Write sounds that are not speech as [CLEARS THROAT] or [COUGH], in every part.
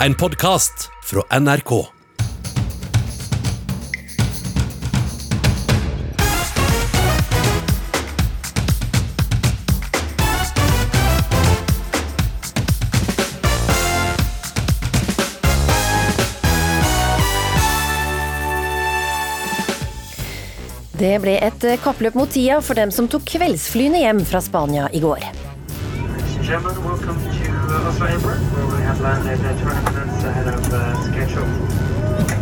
En podkast fra NRK. Det ble et kappløp mot tida for dem som tok kveldsflyene hjem fra Spania i går. Gentlemen, welcome to uh, Oslo Airport, where we have landed uh, 20 minutes ahead of uh, schedule.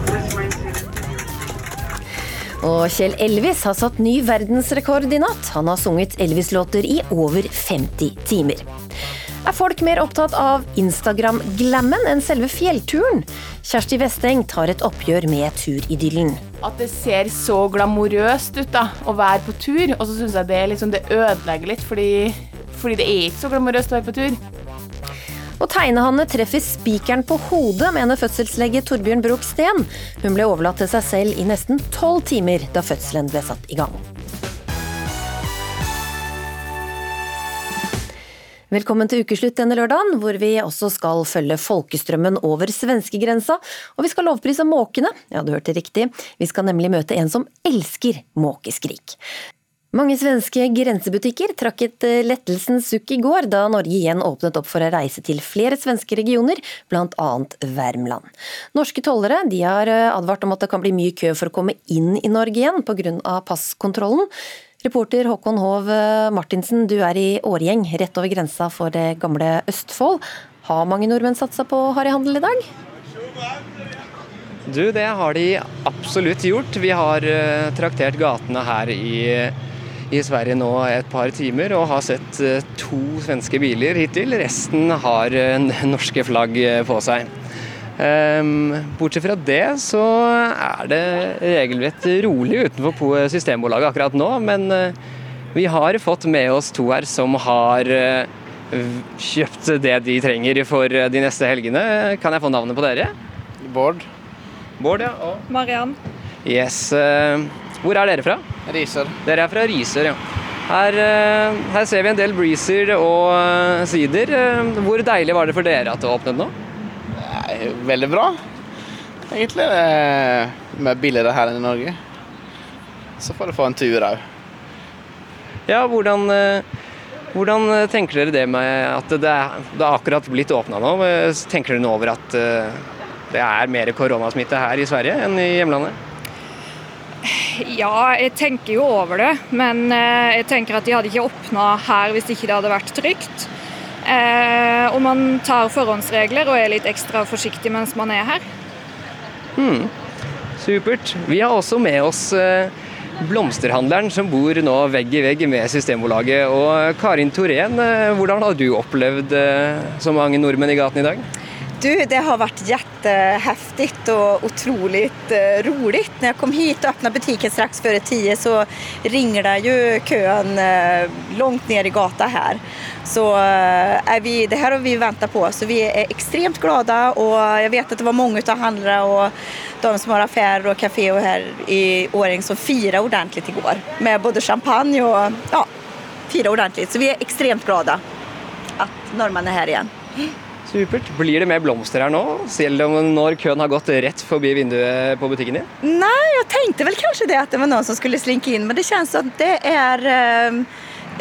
Please remain seated. Og Kjell Elvis har satt ny verdensrekord i natt. Han har sunget Elvis-låter i over 50 timer. Er folk mer opptatt av Instagram-glammen enn selve fjellturen? Kjersti Westeng tar et oppgjør med turidyllen. At det ser så glamorøst ut da, å være på tur, og så syns jeg det, liksom, det ødelegger litt, fordi, fordi det er ikke så glamorøst å være på tur. Og tegnehanne treffer spikeren på hodet, mener fødselslege Torbjørn Broch Steen. Hun ble overlatt til seg selv i nesten tolv timer da fødselen ble satt i gang. Velkommen til ukeslutt denne lørdagen, hvor vi også skal følge folkestrømmen over svenskegrensa. Og vi skal lovprise måkene. Ja, du hørte riktig. Vi skal nemlig møte en som elsker måkeskrik. Mange svenske grensebutikker trakk et eh, lettelsens sukk i går, da Norge igjen åpnet opp for å reise til flere svenske regioner, bl.a. Värmland. Norske tollere de har eh, advart om at det kan bli mye kø for å komme inn i Norge igjen pga. passkontrollen. Reporter Håkon Hov eh, Martinsen, du er i Årgjeng, rett over grensa for det gamle Østfold. Har mange nordmenn satsa på harryhandel i dag? Du, det har de absolutt gjort. Vi har traktert gatene her i, i, Sverige nå et par timer og har sett uh, to svenske biler hittil. Resten har uh, norske flagg på seg. Um, bortsett fra det så er det regelrett rolig utenfor Systembolaget akkurat nå, men vi har fått med oss to her som har kjøpt det de trenger for de neste helgene. Kan jeg få navnet på dere? Bård. Bård, ja. Og Mariann. Yes. Hvor er dere fra? Riser. Dere er fra Risør, ja. Her, eh, her ser vi en del breezer og eh, sider. Eh, Hvor deilig var det for dere at det åpnet nå? Nei, veldig bra. Egentlig er det med billigere her enn i Norge. Så får du få en tur òg. Ja, hvordan, hvordan tenker dere det med at det er, det er akkurat blitt åpna nå? Tenker dere nå over at det er mer koronasmitte her i Sverige enn i hjemlandet? Ja, jeg tenker jo over det, men eh, jeg tenker at de hadde ikke åpna her hvis ikke det hadde vært trygt. Eh, og man tar forhåndsregler og er litt ekstra forsiktig mens man er her. Mm. Supert. Vi har også med oss eh, blomsterhandleren som bor nå vegg i vegg med Systembolaget. Og Karin Thorén, eh, hvordan har du opplevd så mange nordmenn i gaten i dag? Du, det har vært kjempeheftig og utrolig rolig. Når jeg kom hit og öppnade butikken straks før ti, så ringer det jo køen langt ned i gata her. Så er vi, det her har vi venta på, så vi er extremt glada Og jeg vet at det var mange av handlare og de som har affærer og café her i Åring som feira ordentlig i igår med både champagne og ja, feira ordentlig. Så vi er extremt glada att er her igjen. Supert. Blir det mer blomster her nå, selv om når køen har gått rett forbi vinduet på butikken din? Nei, jeg tenkte vel kanskje det at det var noen som skulle slinke inn, men det kjennes som det är eh,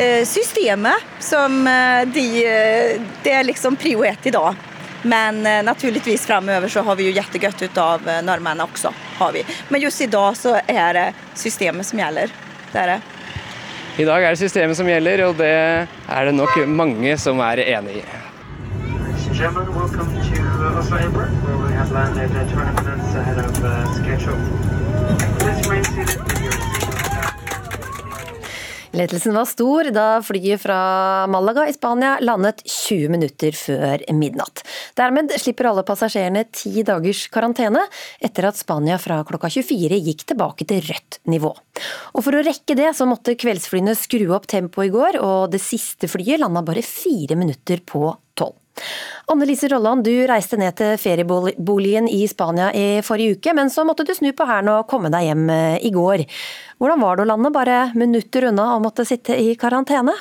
eh, systemet som eh, de, eh, det er liksom prio ett idag. Men naturligvis naturligtvis framöver så har vi jo jättegött ut av nordmennene også. Har vi. Men just i dag så er det systemet som gjelder. Det er det. I dag er det systemet som gjelder, og det er det nok mange som er enig i. Gentlemen, welcome to uh, Oslo Airport, where we have landed uh, 20 minutes ahead of uh, schedule. Please remain seated Lettelsen var stor da flyet fra Malaga i Spania landet 20 minutter før midnatt. Dermed slipper alle passasjerene ti dagers karantene, etter at Spania fra klokka 24 gikk tilbake til rødt nivå. Og For å rekke det så måtte kveldsflyene skru opp tempoet i går, og det siste flyet landa bare fire minutter på tolv. Annelise Rolland, du reiste ned til ferieboligen i Spania i forrige uke, men så måtte du snu på hælen og komme deg hjem eh, i går. Hvordan var det å lande bare minutter unna og måtte sitte i karantene?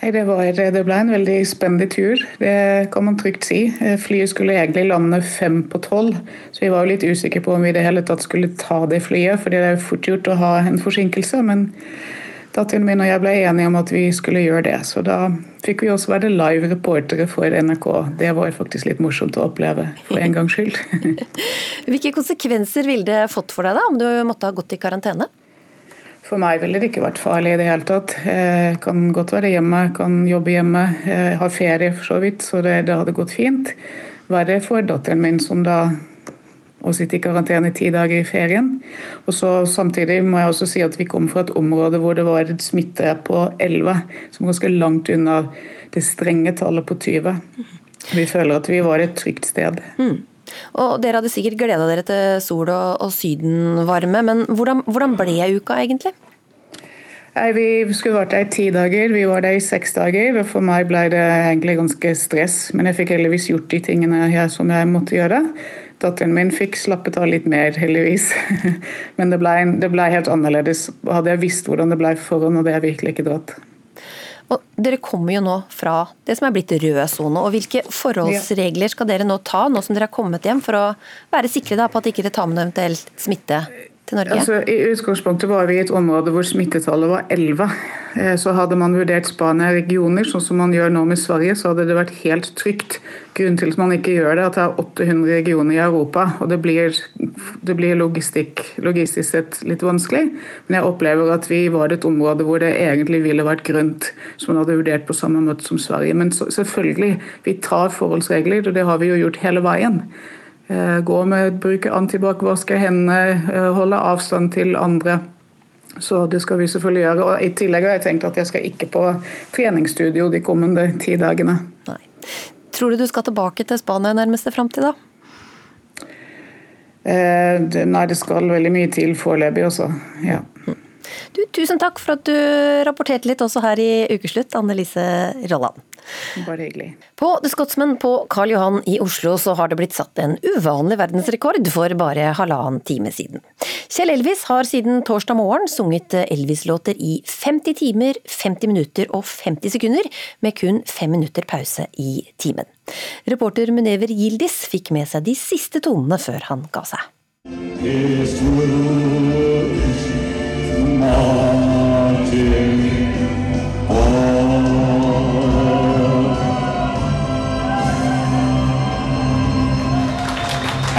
Det, var, det ble en veldig spennende tur, det kan man trygt si. Eh, Flyet skulle egentlig lande fem på tolv, så vi var litt usikre på om vi i det hele tatt skulle ta det flyet, fordi det er jo fort gjort å ha en forsinkelse. Men datteren min og jeg ble enige om at vi skulle gjøre det, så da fikk vi også være live reportere for NRK. Det var faktisk litt morsomt å oppleve, for en gangs skyld. [LAUGHS] Hvilke konsekvenser ville det fått for deg da, om du måtte ha gått i karantene? For meg ville det ikke vært farlig i det hele tatt. Jeg kan godt være hjemme, kan jobbe hjemme, har ferie for så vidt, så det, det hadde gått fint. Verre for datteren min som da å sitte i karantene ti dager i ferien. Og så Samtidig må jeg også si at vi kom fra et område hvor det var et smitte på 11, som ganske langt unna det strenge tallet på 20. Vi føler at vi var et trygt sted. Mm. Og Dere hadde sikkert gleda dere til sol og, og sydenvarme, men hvordan, hvordan ble uka egentlig? Nei, Vi skulle vært der i ti dager, vi var der i seks dager. og For meg ble det egentlig ganske stress, men jeg fikk heldigvis gjort de tingene jeg, som jeg måtte gjøre. Datteren min fikk slappet av litt mer, heldigvis. [LAUGHS] Men det ble, det ble helt annerledes. Hadde jeg visst hvordan det ble forhånd, hadde jeg virkelig ikke dratt. Og dere kommer jo nå fra det som er blitt rød sone. og Hvilke forholdsregler skal dere nå ta, nå som dere har kommet hjem, for å være sikre på at dere ikke tar med noe eventuelt smitte til Norge? Altså, I utgangspunktet var vi i et område hvor smittetallet var 11. Eh, så hadde man vurdert Spania regioner, sånn som man gjør nå med Sverige, så hadde det vært helt trygt. Grunnen til at man ikke gjør det, er at det er 800 regioner i Europa. og Det blir, det blir logistikk, logistisk sett litt vanskelig. Men jeg opplever at vi var et område hvor det egentlig ville vært grønt, som man hadde vurdert på samme måte som Sverige. Men selvfølgelig, vi tar forholdsregler, og det har vi jo gjort hele veien. Eh, gå med, bruke antibac, vaske hendene, eh, holde avstand til andre. Så det skal vi selvfølgelig gjøre. Og I tillegg har jeg tenkt at jeg skal ikke på treningsstudio de kommende ti dagene. Nei. Tror du du skal tilbake til Spania i nærmeste framtid, da? Eh, det, nei, det skal veldig mye til foreløpig også. Ja. Du, tusen takk for at du rapporterte litt også her i Ukeslutt, Annelise Rolland. Bare hyggelig. På The Scotsman på Karl Johan i Oslo så har det blitt satt en uvanlig verdensrekord for bare halvannen time siden. Kjell Elvis har siden torsdag morgen sunget Elvis-låter i 50 timer, 50 minutter og 50 sekunder, med kun fem minutter pause i timen. Reporter Munever Gildis fikk med seg de siste tonene før han ga seg.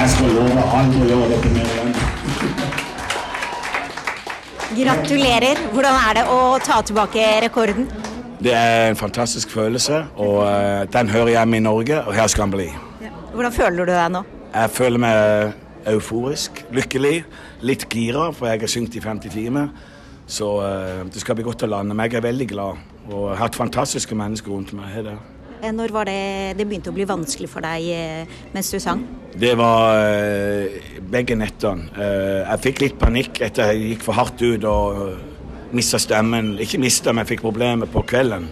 Jeg skal love å gjøre dette mer igjen. Gratulerer. Hvordan er det å ta tilbake rekorden? Det er en fantastisk følelse, og uh, den hører hjemme i Norge, og her skal den bli. Hvordan føler du deg nå? Jeg føler meg euforisk, lykkelig, litt gira, for jeg har syngt i 50 timer. Så uh, det skal bli godt å lande. Men jeg er veldig glad, og har hatt fantastiske mennesker rundt meg. Her. Eh, når var det det begynte å bli vanskelig for deg eh, mens du sang? Det var begge nettene. Jeg fikk litt panikk etter jeg gikk for hardt ut og mista stemmen. Ikke mista, men jeg fikk problemer på kvelden.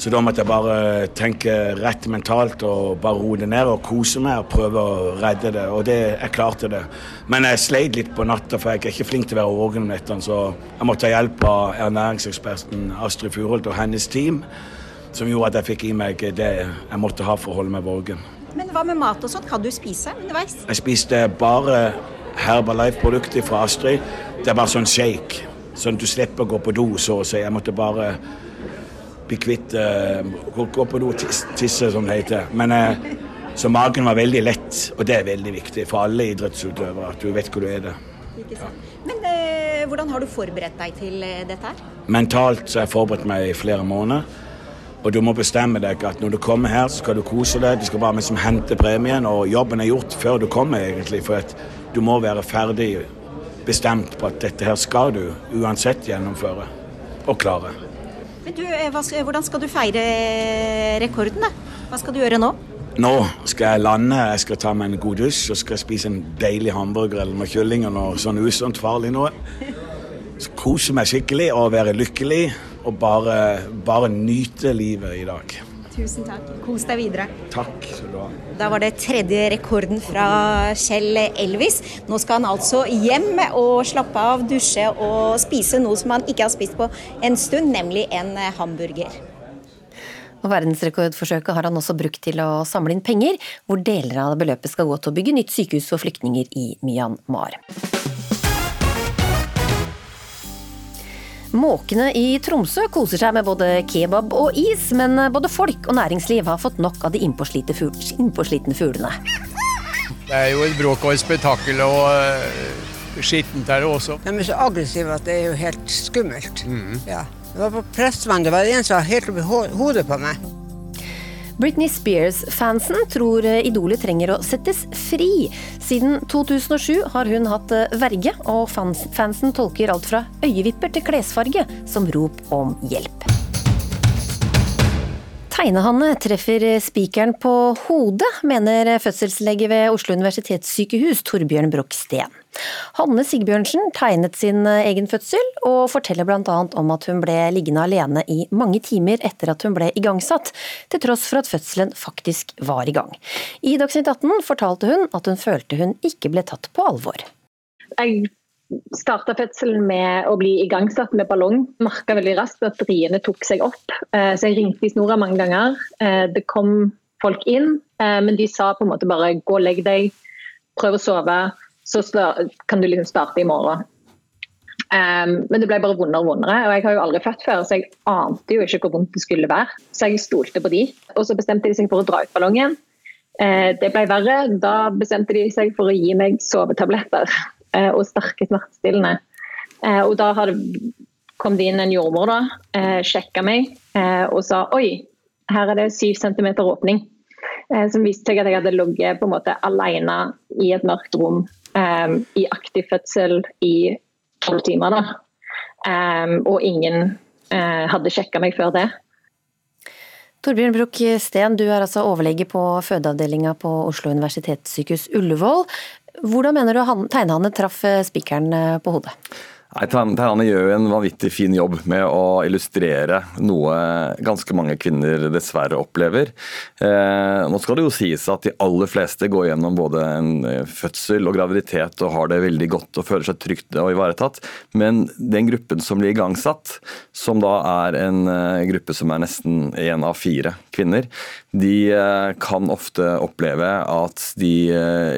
Så da måtte jeg bare tenke rett mentalt og bare roe det ned og kose meg og prøve å redde det. Og det, jeg klarte det. Men jeg sleit litt på natta, for jeg er ikke flink til å være våken om nettene. Så jeg måtte ha hjelp av ernæringseksperten Astrid Furholt og hennes team som gjorde at jeg fikk i meg det jeg måtte ha for å holde meg våken. Men hva med mat og sånt? Kan du spise underveis? Jeg spiste bare Herbalife-produkter fra Astrid. Det er bare sånn shake, sånn at du slipper å gå på do, så å si. Jeg måtte bare bli kvitt uh, Gå på do og tisse, som det heter. Men uh, så magen var veldig lett, og det er veldig viktig for alle idrettsutøvere, at du vet hvor du er. det. Ja. Men uh, hvordan har du forberedt deg til dette her? Mentalt så har jeg forberedt meg i flere måneder. Og du må bestemme deg at når du kommer her, så skal du kose deg. Du skal bare liksom hente premien, og jobben er gjort før du kommer, egentlig. For at du må være ferdig bestemt på at dette her skal du uansett gjennomføre og klare. Du, Hvordan skal du feire rekorden? da? Hva skal du gjøre nå? Nå skal jeg lande, jeg skal ta meg en god dusj og skal spise en deilig hamburger eller med kylling og noe sånn usunt farlig noe. Så kose meg skikkelig og være lykkelig og bare, bare nyte livet i dag. Tusen takk. Kos deg videre. Takk skal du ha. Da var det tredje rekorden fra Kjell Elvis. Nå skal han altså hjem og slappe av, dusje og spise noe som han ikke har spist på en stund, nemlig en hamburger. Og Verdensrekordforsøket har han også brukt til å samle inn penger, hvor deler av beløpet skal gå til å bygge nytt sykehus for flyktninger i Myanmar. Måkene i Tromsø koser seg med både kebab og is, men både folk og næringsliv har fått nok av de innpåslitne fuglene. Det er jo et bråk og et spetakkel og uh, skittent her også. De er så aggressive at det er jo helt skummelt. Mm. Ja. Det var på Prestvann, det var en som var helt oppi hodet på meg. Britney Spears-fansen tror idolet trenger å settes fri. Siden 2007 har hun hatt verge, og fansen tolker alt fra øyevipper til klesfarge som rop om hjelp. Tegnehanne treffer spikeren på hodet, mener fødselslege ved Oslo universitetssykehus Torbjørn Broch Steen. Hanne Sigbjørnsen tegnet sin egen fødsel, og forteller bl.a. om at hun ble liggende alene i mange timer etter at hun ble igangsatt, til tross for at fødselen faktisk var i gang. I Dagsnytt 18 fortalte hun at hun følte hun ikke ble tatt på alvor. Jeg starta fødselen med å bli igangsatt med ballong. Merka veldig raskt at riene tok seg opp, eh, så jeg ringte i snora mange ganger. Eh, det kom folk inn, eh, men de sa på en måte bare gå og legg deg, prøv å sove så kan du liksom starte i morgen. Men det ble bare vondere og vondere. Og jeg har jo aldri født før, så jeg ante jo ikke hvor vondt det skulle være. Så jeg stolte på de. Og så bestemte de seg for å dra ut ballongen. Det ble verre. Da bestemte de seg for å gi meg sovetabletter og sterke smertestillende. Uh, og da kom det inn en jordmor, da, uh, sjekka meg og sa oi, her er det syv centimeter åpning. som viste seg at jeg hadde ligget på en måte alene i et mørkt rom i aktiv fødsel i tolv timer. Da. Og ingen hadde sjekka meg før det. Torbjørn Bruch Steen, du er altså overlege på fødeavdelinga på Oslo universitetssykehus Ullevål. Hvordan mener du tegnehanne traff spikeren eh, på hodet? Tegnerne gjør jo en vanvittig fin jobb med å illustrere noe ganske mange kvinner dessverre opplever. Eh, nå skal det jo sies at de aller fleste går gjennom både en eh, fødsel og graviditet og har det veldig godt og føler seg trygt og ivaretatt, men den gruppen som blir igangsatt, som da er en eh, gruppe som er nesten én av fire kvinner, de eh, kan ofte oppleve at de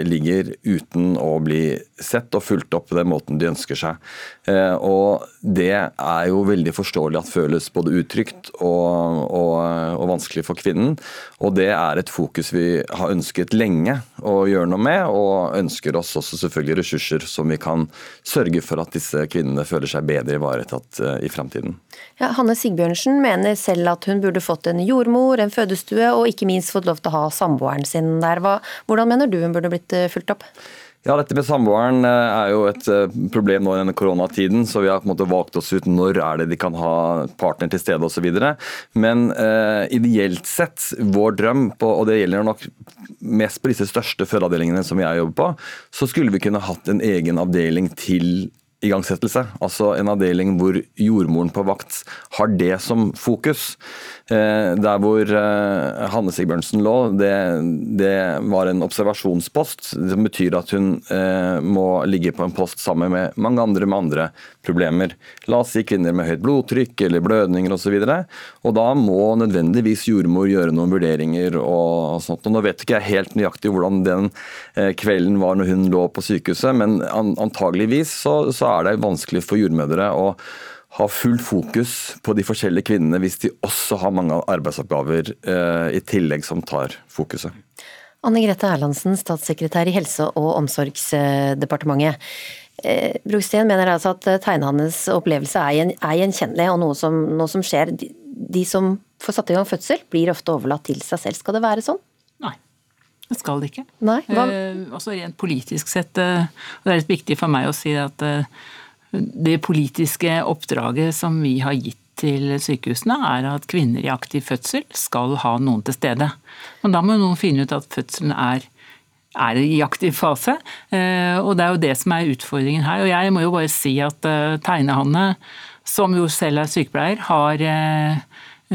ligger uten å bli sett og fulgt opp på den måten de ønsker seg. Eh, og det er jo veldig forståelig at føles både utrygt og, og, og vanskelig for kvinnen. Og det er et fokus vi har ønsket lenge å gjøre noe med, og ønsker oss også selvfølgelig ressurser som vi kan sørge for at disse kvinnene føler seg bedre ivaretatt i fremtiden. Ja, Hanne Sigbjørnsen mener selv at hun burde fått en jordmor, en fødestue og ikke minst fått lov til å ha samboeren sin der. Hvordan mener du hun burde blitt eh, fulgt opp? Ja, Dette med samboeren eh, er jo et eh, problem nå i denne koronatiden. så Vi har på en måte valgt oss ut når er det de kan ha partner til stede osv. Men eh, ideelt sett, vår drøm, på, og det gjelder nok mest på disse største fødeavdelingene som jeg jobber på, så skulle vi kunne hatt en egen avdeling til igangsettelse. Altså en avdeling hvor jordmoren på vakt har det som fokus. Eh, der hvor eh, Hanne Sigbjørnsen lå, det, det, var en observasjonspost. Som betyr at hun eh, må ligge på en post sammen med mange andre med andre problemer. La oss si kvinner med høyt blodtrykk eller blødninger osv. Og, så og da må nødvendigvis jordmor gjøre noen vurderinger og sånt. Og nå vet ikke jeg helt nøyaktig hvordan den kvelden var når hun lå på sykehuset, men antageligvis så, så er det vanskelig for jordmødre å ha full fokus på de forskjellige kvinnene hvis de også har mange arbeidsoppgaver eh, i tillegg som tar fokuset. Anne Grete Erlandsen, statssekretær i Helse- og omsorgsdepartementet. Eh, Brugsten mener altså at tegnehannes opplevelse er, gjenkjennelig, og noe som, noe som skjer. De, de, som får satt i gang fødsel, blir ofte overlatt til seg selv. Skal det være sånn? Nei. Det skal det ikke. Nei, hva? Eh, også rent politisk sett, eh, og det er litt viktig for meg å si at eh, det politiske oppdraget som vi har gitt til sykehusene, er at kvinner i aktiv fødsel skal ha noen til stede. Men da må noen finne ut at fødselen er, er i aktiv fase. Eh, og det er jo det som er utfordringen her. Og jeg må jo bare si at eh, Tegnehanne, som jo selv er sykepleier, har eh,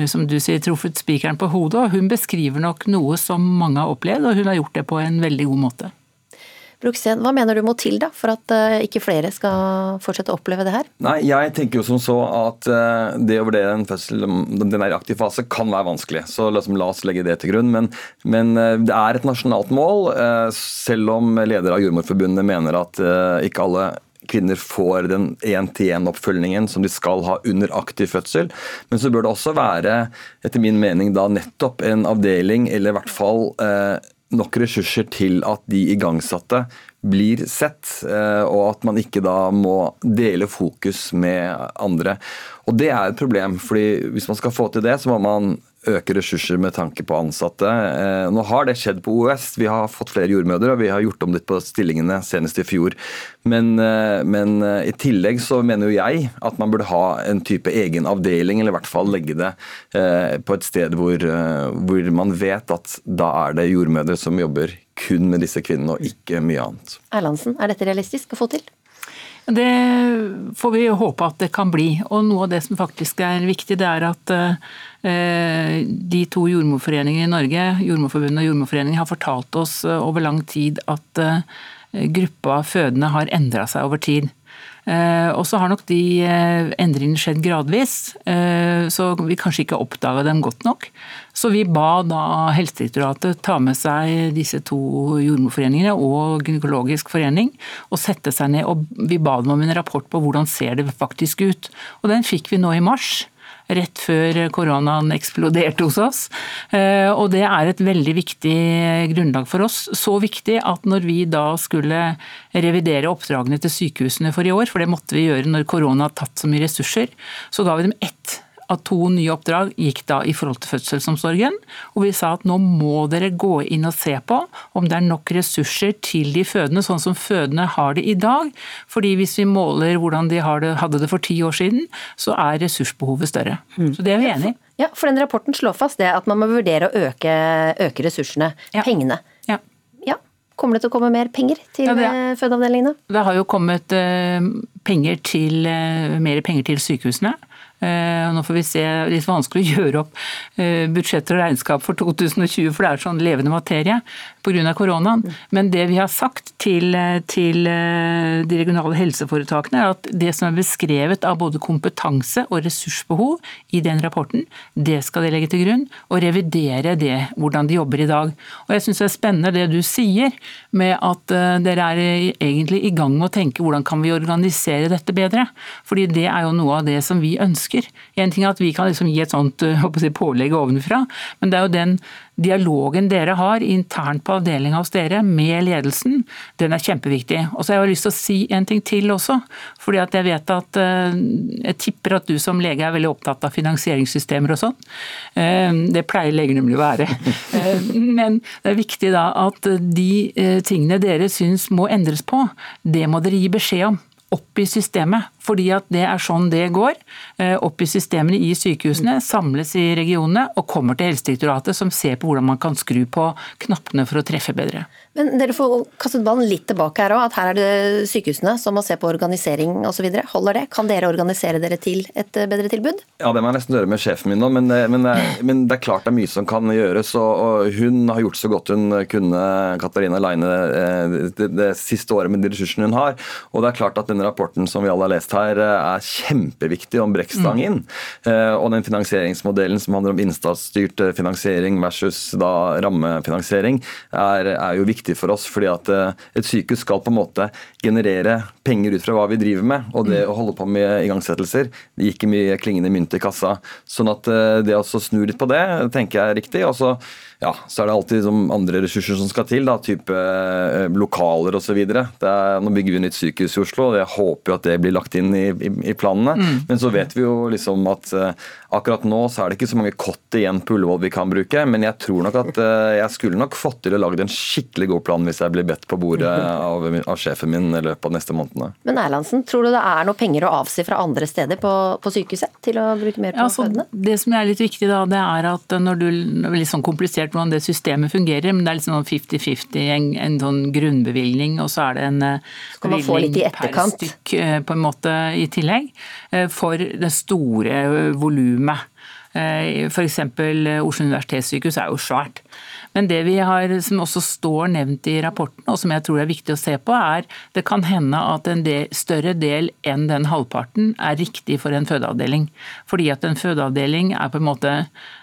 som du sier, truffet spikeren på hodet. og Hun beskriver nok noe som mange har opplevd, og hun har gjort det på en veldig god måte. Bruksten, hva mener du må til da, for at eh, ikke flere skal fortsette å oppleve det her? Nei, Jeg tenker jo som så at eh, det å vurdere en fødsel, den der aktive fase, kan være vanskelig. Så liksom, la oss legge det til grunn. Men, men eh, det er et nasjonalt mål, selv om leder av Jordmorforbundet mener at ikke alle kvinner får den én-til-én-oppfølgingen som de skal ha under aktiv fødsel. Men så bør det også være, etter min mening, da nettopp en avdeling, eller i hvert fall eh, nok ressurser til at de igangsatte blir sett, eh, og at man ikke da må dele fokus med andre. Og Det er et problem, fordi hvis man skal få til det, så må man øke ressurser med tanke på ansatte. Eh, nå har det skjedd på OUS. Vi har fått flere jordmødre, og vi har gjort om litt på stillingene senest i fjor. Men, eh, men, eh, i tillegg så mener jo jeg at man burde ha en type egen avdeling, eller i hvert fall legge det på et sted hvor, hvor man vet at da er det jordmødre som jobber kun med disse kvinnene, og ikke mye annet. Erlandsen, er dette realistisk å få til? Det får vi håpe at det kan bli. Og noe av det som faktisk er viktig, det er at eh, de to jordmorforeningene i Norge, Jordmorforbundet og Jordmorforeningen, har fortalt oss eh, over lang tid at eh, gruppa fødende har endra seg over tid. Eh, og så har nok de eh, endringene skjedd gradvis, eh, så vi kanskje ikke oppdaga dem godt nok. Så vi ba da Helsedirektoratet ta med seg disse to jordmorforeningene og Gynekologisk forening og sette seg ned. og Vi ba dem om en rapport på hvordan ser det faktisk ut. Og Den fikk vi nå i mars rett før koronaen eksploderte hos oss. Eh, og det er et veldig viktig grunnlag for oss. Så viktig at når vi da skulle revidere oppdragene til sykehusene for i år, for det måtte vi gjøre når korona har tatt så mye ressurser, så ga vi dem ett av to nye oppdrag gikk da i forhold til fødselsomsorgen. Og vi sa at nå må dere gå inn og se på om det er nok ressurser til de fødende, sånn som fødende har det i dag. Fordi hvis vi måler hvordan de hadde det for ti år siden, så er ressursbehovet større. Mm. Så det er vi enig i. Ja, for den rapporten slår fast det at man må vurdere å øke, øke ressursene, ja. pengene. Ja. ja. Kommer det til å komme mer penger til ja, det, fødeavdelingene? Det har jo kommet uh, penger til, uh, mer penger til sykehusene. Eh, nå får vi se, litt vanskelig å gjøre opp eh, budsjetter og regnskap for 2020, for det er sånn levende materie pga. koronaen. Men det vi har sagt til, til, eh, de regionale helseforetakene, er at det som er beskrevet av både kompetanse og ressursbehov i den rapporten, det skal de legge til grunn, og revidere det, hvordan de jobber i dag. Og jeg syns det er spennende det du sier, med at dere er egentlig i gang med å tenke hvordan kan vi organisere dette bedre. Fordi det er jo noe av det som vi ønsker ønsker. En ting er at vi kan liksom gi et sånt eh, si, pålegg ovenfra, men det er jo den dialogen dere har internt på avdelinga hos dere med ledelsen, den er kjempeviktig. Og så har jeg lyst til å si en ting til også. fordi at Jeg vet at eh, jeg tipper at du som lege er veldig opptatt av finansieringssystemer og sånn. Eh, det pleier leger nemlig å være. [LAUGHS] Men det er viktig da at de tingene dere syns må endres på, det må dere gi beskjed om opp i systemet. Fordi at det er sånn det går. Eh, opp i systemene i sykehusene, samles i regionene og kommer til Helsedirektoratet, som ser på hvordan man kan skru på knappene for å treffe bedre. Men dere får kastet ballen litt tilbake her òg, at her er det sykehusene som må se på organisering osv. Holder det? Kan dere organisere dere til et eh, bedre tilbud? Ja, det må jeg nesten gjøre med sjefen min nå, men, eh, men, men, det er klart det er mye som kan gjøres. Og, hun har gjort så godt hun kunne, Katarina Leine, det, det, siste året med de ressursene hun har. Og det er klart at denne rapporten som vi alle har lest her eh, er kjempeviktig om brekkstang inn. Mm. Og den finansieringsmodellen som handler om innsatsstyrt eh, finansiering versus da rammefinansiering, er, er, jo viktig for oss. fordi at et sykehus skal på en måte generere penger ut fra hva vi driver med. Og det mm. å holde på med igangsettelser, det gikk ikke mye klingende mynt i kassa. Sånn at det å snu litt på det, tenker jeg er riktig. og så ja, så er det alltid liksom andre ressurser som skal til, da, type eh, lokaler osv. Nå bygger vi nytt sykehus i Oslo, og jeg håper jo at det blir lagt inn i, i, i planene. Mm. Men så vet vi jo liksom at eh, akkurat nå så er det ikke så mange kott igjen på Ullevål vi kan bruke, men jeg tror nok at eh, jeg skulle nok fått til å lage en skikkelig god plan hvis jeg blir bedt på bordet [LAUGHS] av, av sjefen min i løpet av neste månedene. Men Erlandsen, tror du det er noe penger å avsi fra andre steder på, på sykehuset til å bruke mer på ja, altså, fødende? Det som er litt viktig da, det er at når du er litt sånn komplisert komplisert hvordan det systemet fungerer, men det er liksom 50-50, en, en, sånn grunnbevilgning, og så er det en bevilgning per stykk eh, på en måte i tillegg, eh, for det store volumet. F.eks. Oslo universitetssykehus er jo svært. Men det vi har, som også står nevnt i rapporten, og som jeg tror er viktig å se på, er det kan hende at en del, større del enn den halvparten er riktig for en fødeavdeling. Fordi at en fødeavdeling er på en måte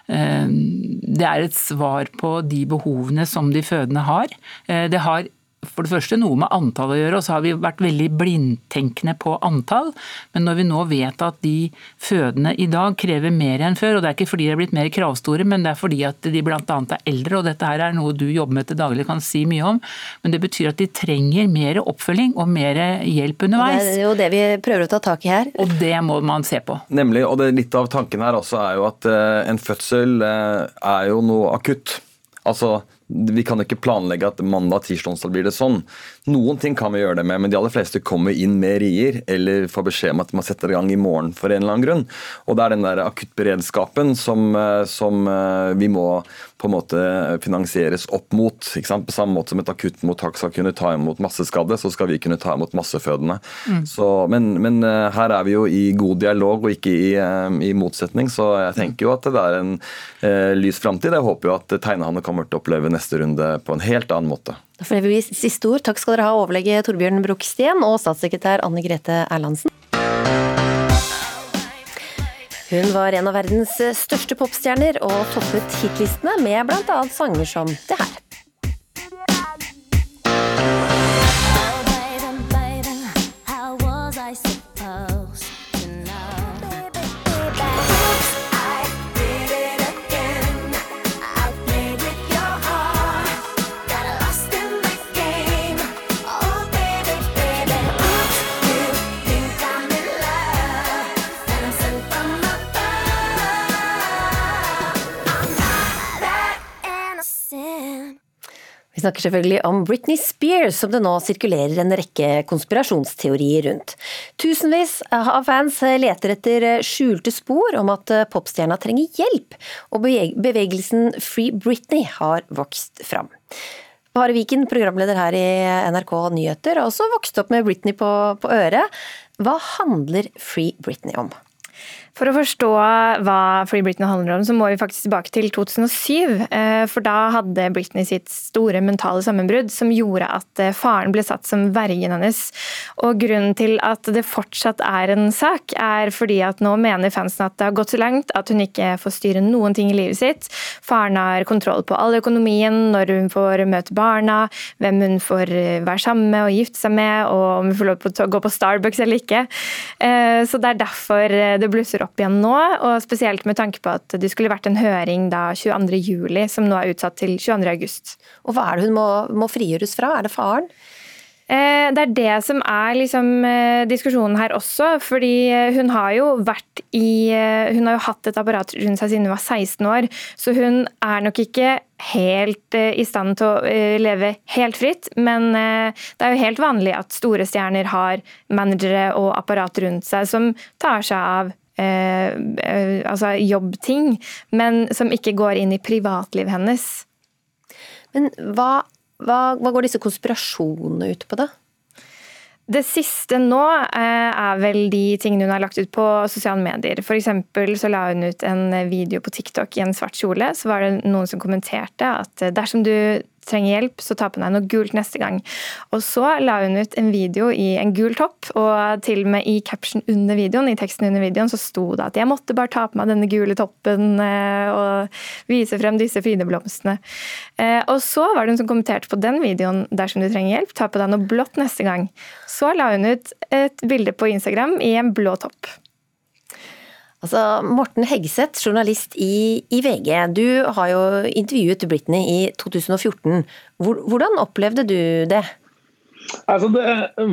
eh, Det er et svar på de behovene som de fødende har. Eh, det har for det første noe med antall å gjøre, og så har vi vært veldig blindtenkende på antall. Men når vi nå vet at de fødende i dag krever mer enn før, og det er ikke fordi de er blitt mer kravstore, men det er fordi at de bl.a. er eldre, og dette her er noe du jobber med til daglig kan si mye om, men det betyr at de trenger mer oppfølging og mer hjelp underveis. Det er jo det vi prøver å ta tak i her. Og det må man se på. Nemlig, og det, litt av tanken her også er jo at uh, en fødsel uh, er jo noe akutt. Altså, vi kan ikke planlegge at mandag, tirsdag, onsdag blir det sånn. Noen ting kan vi gjøre det med, men de aller fleste kommer inn med rier eller får beskjed om at man setter i gang i morgen for en eller annen grunn. Og det er den der akuttberedskapen som, eh, som eh, vi må på en måte finansieres opp mot. På samme måte som et akuttmottak skal kunne ta imot masseskadde, så skal vi kunne ta imot massefødende. Mm. Så, men, men, eh, her er vi jo i god dialog og ikke i, i, motsetning, så jeg tenker jo at det er en eh, lys framtid. Jeg håper jo at tegnehandel kommer til å oppleve neste runde på en helt annen måte. Da får vi siste ord. Takk skal dere ha, overlege Torbjørn Brokstien og statssekretær Anne Grete Erlandsen. Hun var en av verdens største popstjerner og toppet hitlistene med bl.a. sanger som det her. Snakker selvfølgelig om Britney Spears, som det nå sirkulerer en rekke konspirasjonsteorier rundt. Tusenvis av fans leter etter skjulte spor om at popstjerna trenger hjelp, og bevegelsen Free Britney har vokst fram. Bare Viken, programleder her i NRK Nyheter, har også vokst opp med Britney på, på øret. Hva handler Free Britney om? For å forstå hva Free Britney handler om, så må vi faktisk tilbake til 2007. Eh, for da hadde Britney sitt store mentale sammenbrudd som gjorde at eh, faren ble satt som vergen hennes. Og grunnen til at det fortsatt er en sak, er fordi at nå mener fansen at det har gått så langt at hun ikke får styre noen ting i livet sitt. Faren har kontroll på all økonomien, når hun får møte barna, hvem hun får eh, være sammen med og gifte seg med, og om hun får lov til å gå på Starbucks eller ikke. Så det er derfor det blusser opp igjen nå, og spesielt med tanke på at det skulle vært en høring da 22.07, som nå er utsatt til 22.8. Og hva er det hun må, må frigjøres fra? Er det faren? Eh, det er det som er liksom eh, diskusjonen her også. fordi eh, hun har jo vært i Hun har jo hatt et apparat rundt seg siden hun var 16 år, så hun er nok ikke helt i stand til å leve helt fritt. Men det er jo helt vanlig at store stjerner har managere og apparat rundt seg som tar seg av altså jobbting, men som ikke går inn i privatlivet hennes. Men hva, hva, hva går disse konspirasjonene ut på, da? Det siste nå eh, er vel de tingene hun har lagt ut på sosiale medier. For så la hun ut en video på TikTok i en svart kjole. Så var det noen som kommenterte at dersom du trenger hjelp, så ta på deg noe gult neste gang. Og så la hun ut en video i en gul topp, og til og med i caption under videoen, i teksten under videoen, så sto det at jeg måtte bare ta på meg denne gule toppen eh, og vise frem disse fine blomstene. Eh, og så var det hun som kommenterte på den videoen dersom du trenger hjelp, ta på deg noe blått neste gang. Så la hun ut et bilde på Instagram i en blå topp. Altså, Morten Hegseth, journalist i, i, VG. Du har jo intervjuet Britney i 2014. Hvordan opplevde du det? Altså det,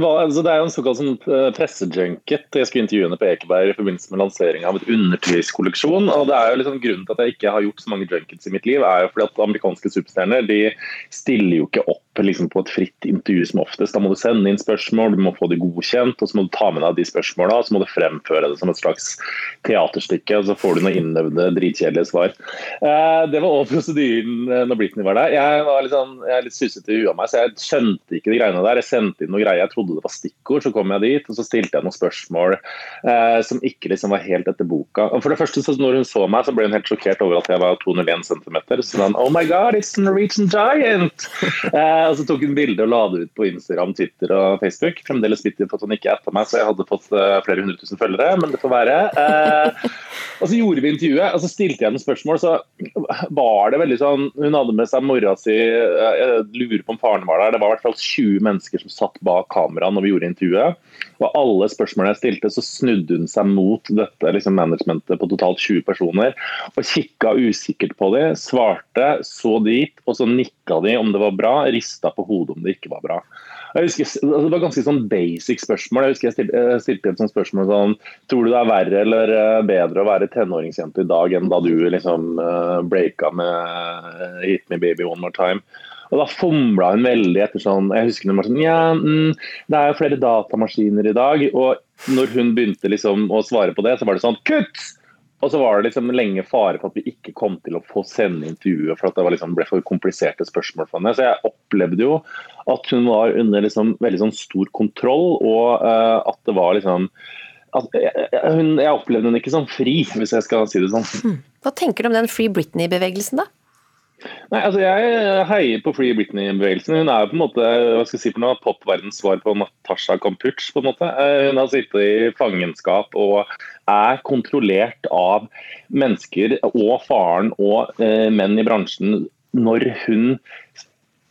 var, altså det, er jo en såkalt sånn eh, pressejunket. Jeg skulle intervjue henne på Ekeberg i forbindelse med lanseringa av et undertøyskolleksjon. og det er jo liksom Grunnen til at jeg ikke har gjort så mange junkets i mitt liv, er jo fordi at amerikanske superstjerner de stiller jo ikke opp liksom, på et fritt intervju som oftest. Da må du sende inn spørsmål, du må få det godkjent, og så må du ta med deg de spørsmåla og så må du fremføre det som et slags teaterstykke. og Så får du noen innøvde, dritkjedelige svar. Eh, det var òg prosedyren eh, når Britney var der. Jeg var litt, sånn, jeg er litt sussete i huet av meg, så jeg skjønte ikke de greiene der. Jeg sendte inn noen greier, jeg trodde det var stikkord, så kom jeg dit og så stilte jeg noen spørsmål eh, som ikke liksom var helt etter boka. Og for det første, så Når hun så meg, så ble hun helt sjokkert over at jeg var 201 cm. Så sa hun Oh my God, it's a Norwegian giant! [LAUGHS] Eh, og så tok hun bilde og la det ut på Instagram, Twitter og Facebook. Fremdeles bitter for at hun ikke atta meg, så jeg hadde fått eh, flere hundre tusen følgere, men det får være. Eh, og så gjorde vi intervjuet, og så stilte jeg noen spørsmål. Så var det veldig sånn Hun hadde med seg mora si, eh, jeg lurer på om faren var der. Det var i hvert fall 20 mennesker som satt bak kamera når vi gjorde intervjuet. Og alle spørsmålene jeg stilte, så snudde hun seg mot dette liksom managementet på totalt 20 personer. Og kikka usikkert på dem, svarte, så dit, og så nikka de om det var bra, rista på hodet om det ikke var bra. Husker, altså, Det var ganske sånn basic spørsmål. Jeg husker jeg stilte, jeg stilte et sånt spørsmål sånn Tror du det er verre eller eh, bedre å være tenåringsjente i dag enn da du liksom uh, breaka med eh, Hit Me Baby One More Time? Og Da fomla hun veldig etter sånn Jeg husker hun var sånn Ja, mm, det er jo flere datamaskiner i dag. Og når hun begynte liksom å svare på det, så var det sånn Kutt! Og så var det liksom lenge fare for at vi ikke kom til å få sende intervjuet, for at det liksom ble for kompliserte spørsmål for henne. Så jeg opplevde jo at hun var under liksom veldig sånn stor kontroll, og uh, at det var liksom jeg, hun, jeg opplevde henne ikke som fri, hvis jeg skal si det sånn. Hva tenker du om den Free Britney-bevegelsen, da? Nei, altså Jeg heier på Free Britney-bevegelsen. Hun er på en måte hva skal jeg si for noe, popverdens svar på Natasha Kampuch. på en måte. Hun har sittet i fangenskap og er kontrollert av mennesker og faren og eh, menn i bransjen når hun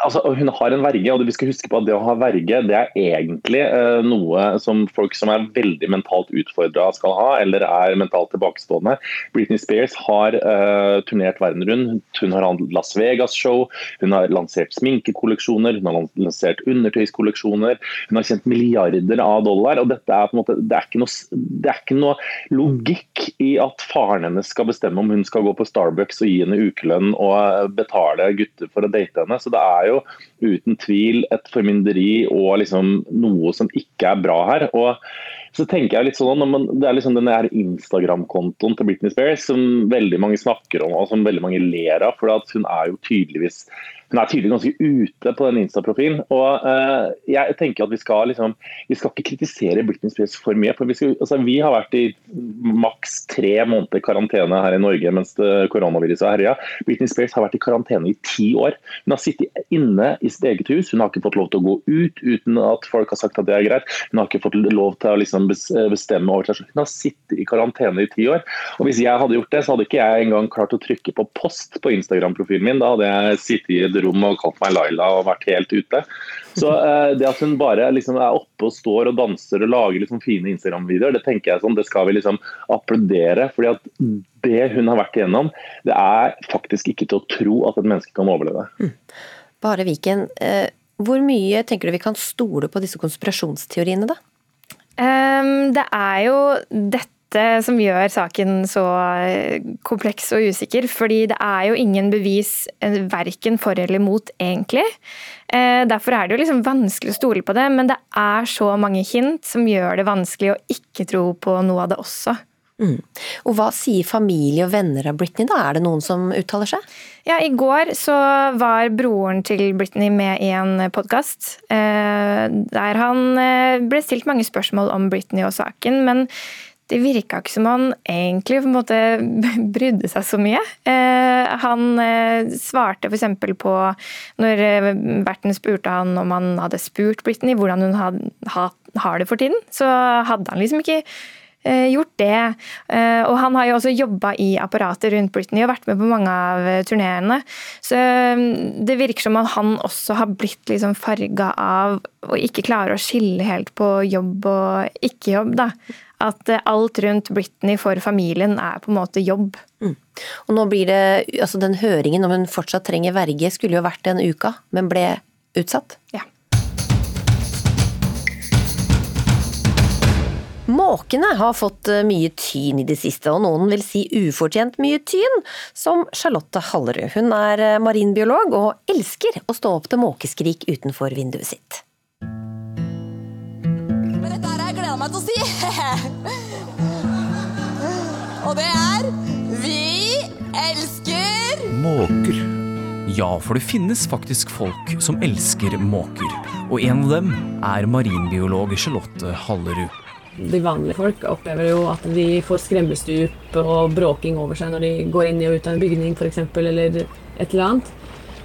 Altså, hun har en verge, og vi skal huske på at det å ha verge det er egentlig eh, noe som folk som er veldig mentalt utfordra skal ha, eller er mentalt tilbakestående. Britney Spears har eh, turnert verden rundt. Hun har hatt Las Vegas-show, hun har lansert sminkekolleksjoner, hun har lansert undertøyskolleksjoner. Hun har tjent milliarder av dollar. og dette er på en måte, det er, ikke noe, det er ikke noe logikk i at faren hennes skal bestemme om hun skal gå på Starbucks og gi henne ukelønn og betale gutter for å date henne. så det er jo jo uten tvil et formynderi og liksom noe som ikke er bra her. og så tenker jeg litt sånn, man, Det er liksom denne Instagram-kontoen til Britney Spears som veldig mange snakker om og som veldig mange ler av. for Hun er jo tydeligvis hun er tydelig ganske ute på den Insta-profilen. og uh, jeg tenker at Vi skal liksom, vi skal ikke kritisere Britney Spears for mye. for Vi, skal, altså, vi har vært i maks tre måneder karantene her i Norge mens koronaviruset har herja. Britney Spears har vært i karantene i ti år. Hun har sittet inne i sitt eget hus. Hun har ikke fått lov til å gå ut uten at folk har sagt at det er greit. Hun har ikke fått lov til å liksom bestemme over seg. Hun har sittet i karantene i ti år. Og Hvis jeg hadde gjort det, så hadde ikke jeg engang klart å trykke på post på Instagram-profilen min. Da hadde jeg sittet i et rom og kalt meg Laila og vært helt ute. Så eh, det at hun bare liksom er oppe og står og danser og lager liksom fine Instagram-videoer, det tenker jeg sånn, det skal vi liksom applaudere. fordi at det hun har vært igjennom, det er faktisk ikke til å tro at et menneske kan overleve. Bare Viken, eh, hvor mye tenker du vi kan stole på disse konspirasjonsteoriene, da? Um, det er jo dette som gjør saken så eh, kompleks og usikker. Fordi det er jo ingen bevis eh, verken for eller mot, egentlig. Eh, derfor er det jo liksom vanskelig å stole på det, men det er så mange hint som gjør det vanskelig å ikke tro på noe av det også. Mm. Og Hva sier familie og venner av Britney? da? Er det noen som uttaler seg? Ja, I går så var broren til Britney med i en podkast. Der han ble stilt mange spørsmål om Britney og saken. men det virka ikke som han egentlig på en måte [LAUGHS] brydde seg så mye. Han svarte f.eks. på når verten spurte han om han hadde spurt Britney hvordan hun har det for tiden, så hadde han liksom ikke gjort det. Og han har jo også jobba i apparatet rundt Britney og vært med på mange av turneene. Så det virker som at han også har blitt liksom farga av å ikke klare å skille helt på jobb og ikke-jobb. da. At alt rundt Britney for familien er på en måte jobb. Mm. Og nå blir det, altså Den høringen om hun fortsatt trenger verge, skulle jo vært den uka, men ble utsatt? Ja. Måkene har fått eh, mye tyn i det siste, og noen vil si ufortjent mye tyn, som Charlotte Hallerud. Hun er eh, marinbiolog og elsker å stå opp til måkeskrik utenfor vinduet sitt. Men dette meg til å si. Og det er Vi elsker Måker. Ja, for det finnes faktisk folk som elsker måker. Og en av dem er marinbiolog Charlotte Hallerud. De vanlige folk opplever jo at de får skremmestup og bråking over seg når de går inn og ut av en bygning f.eks., eller et eller annet.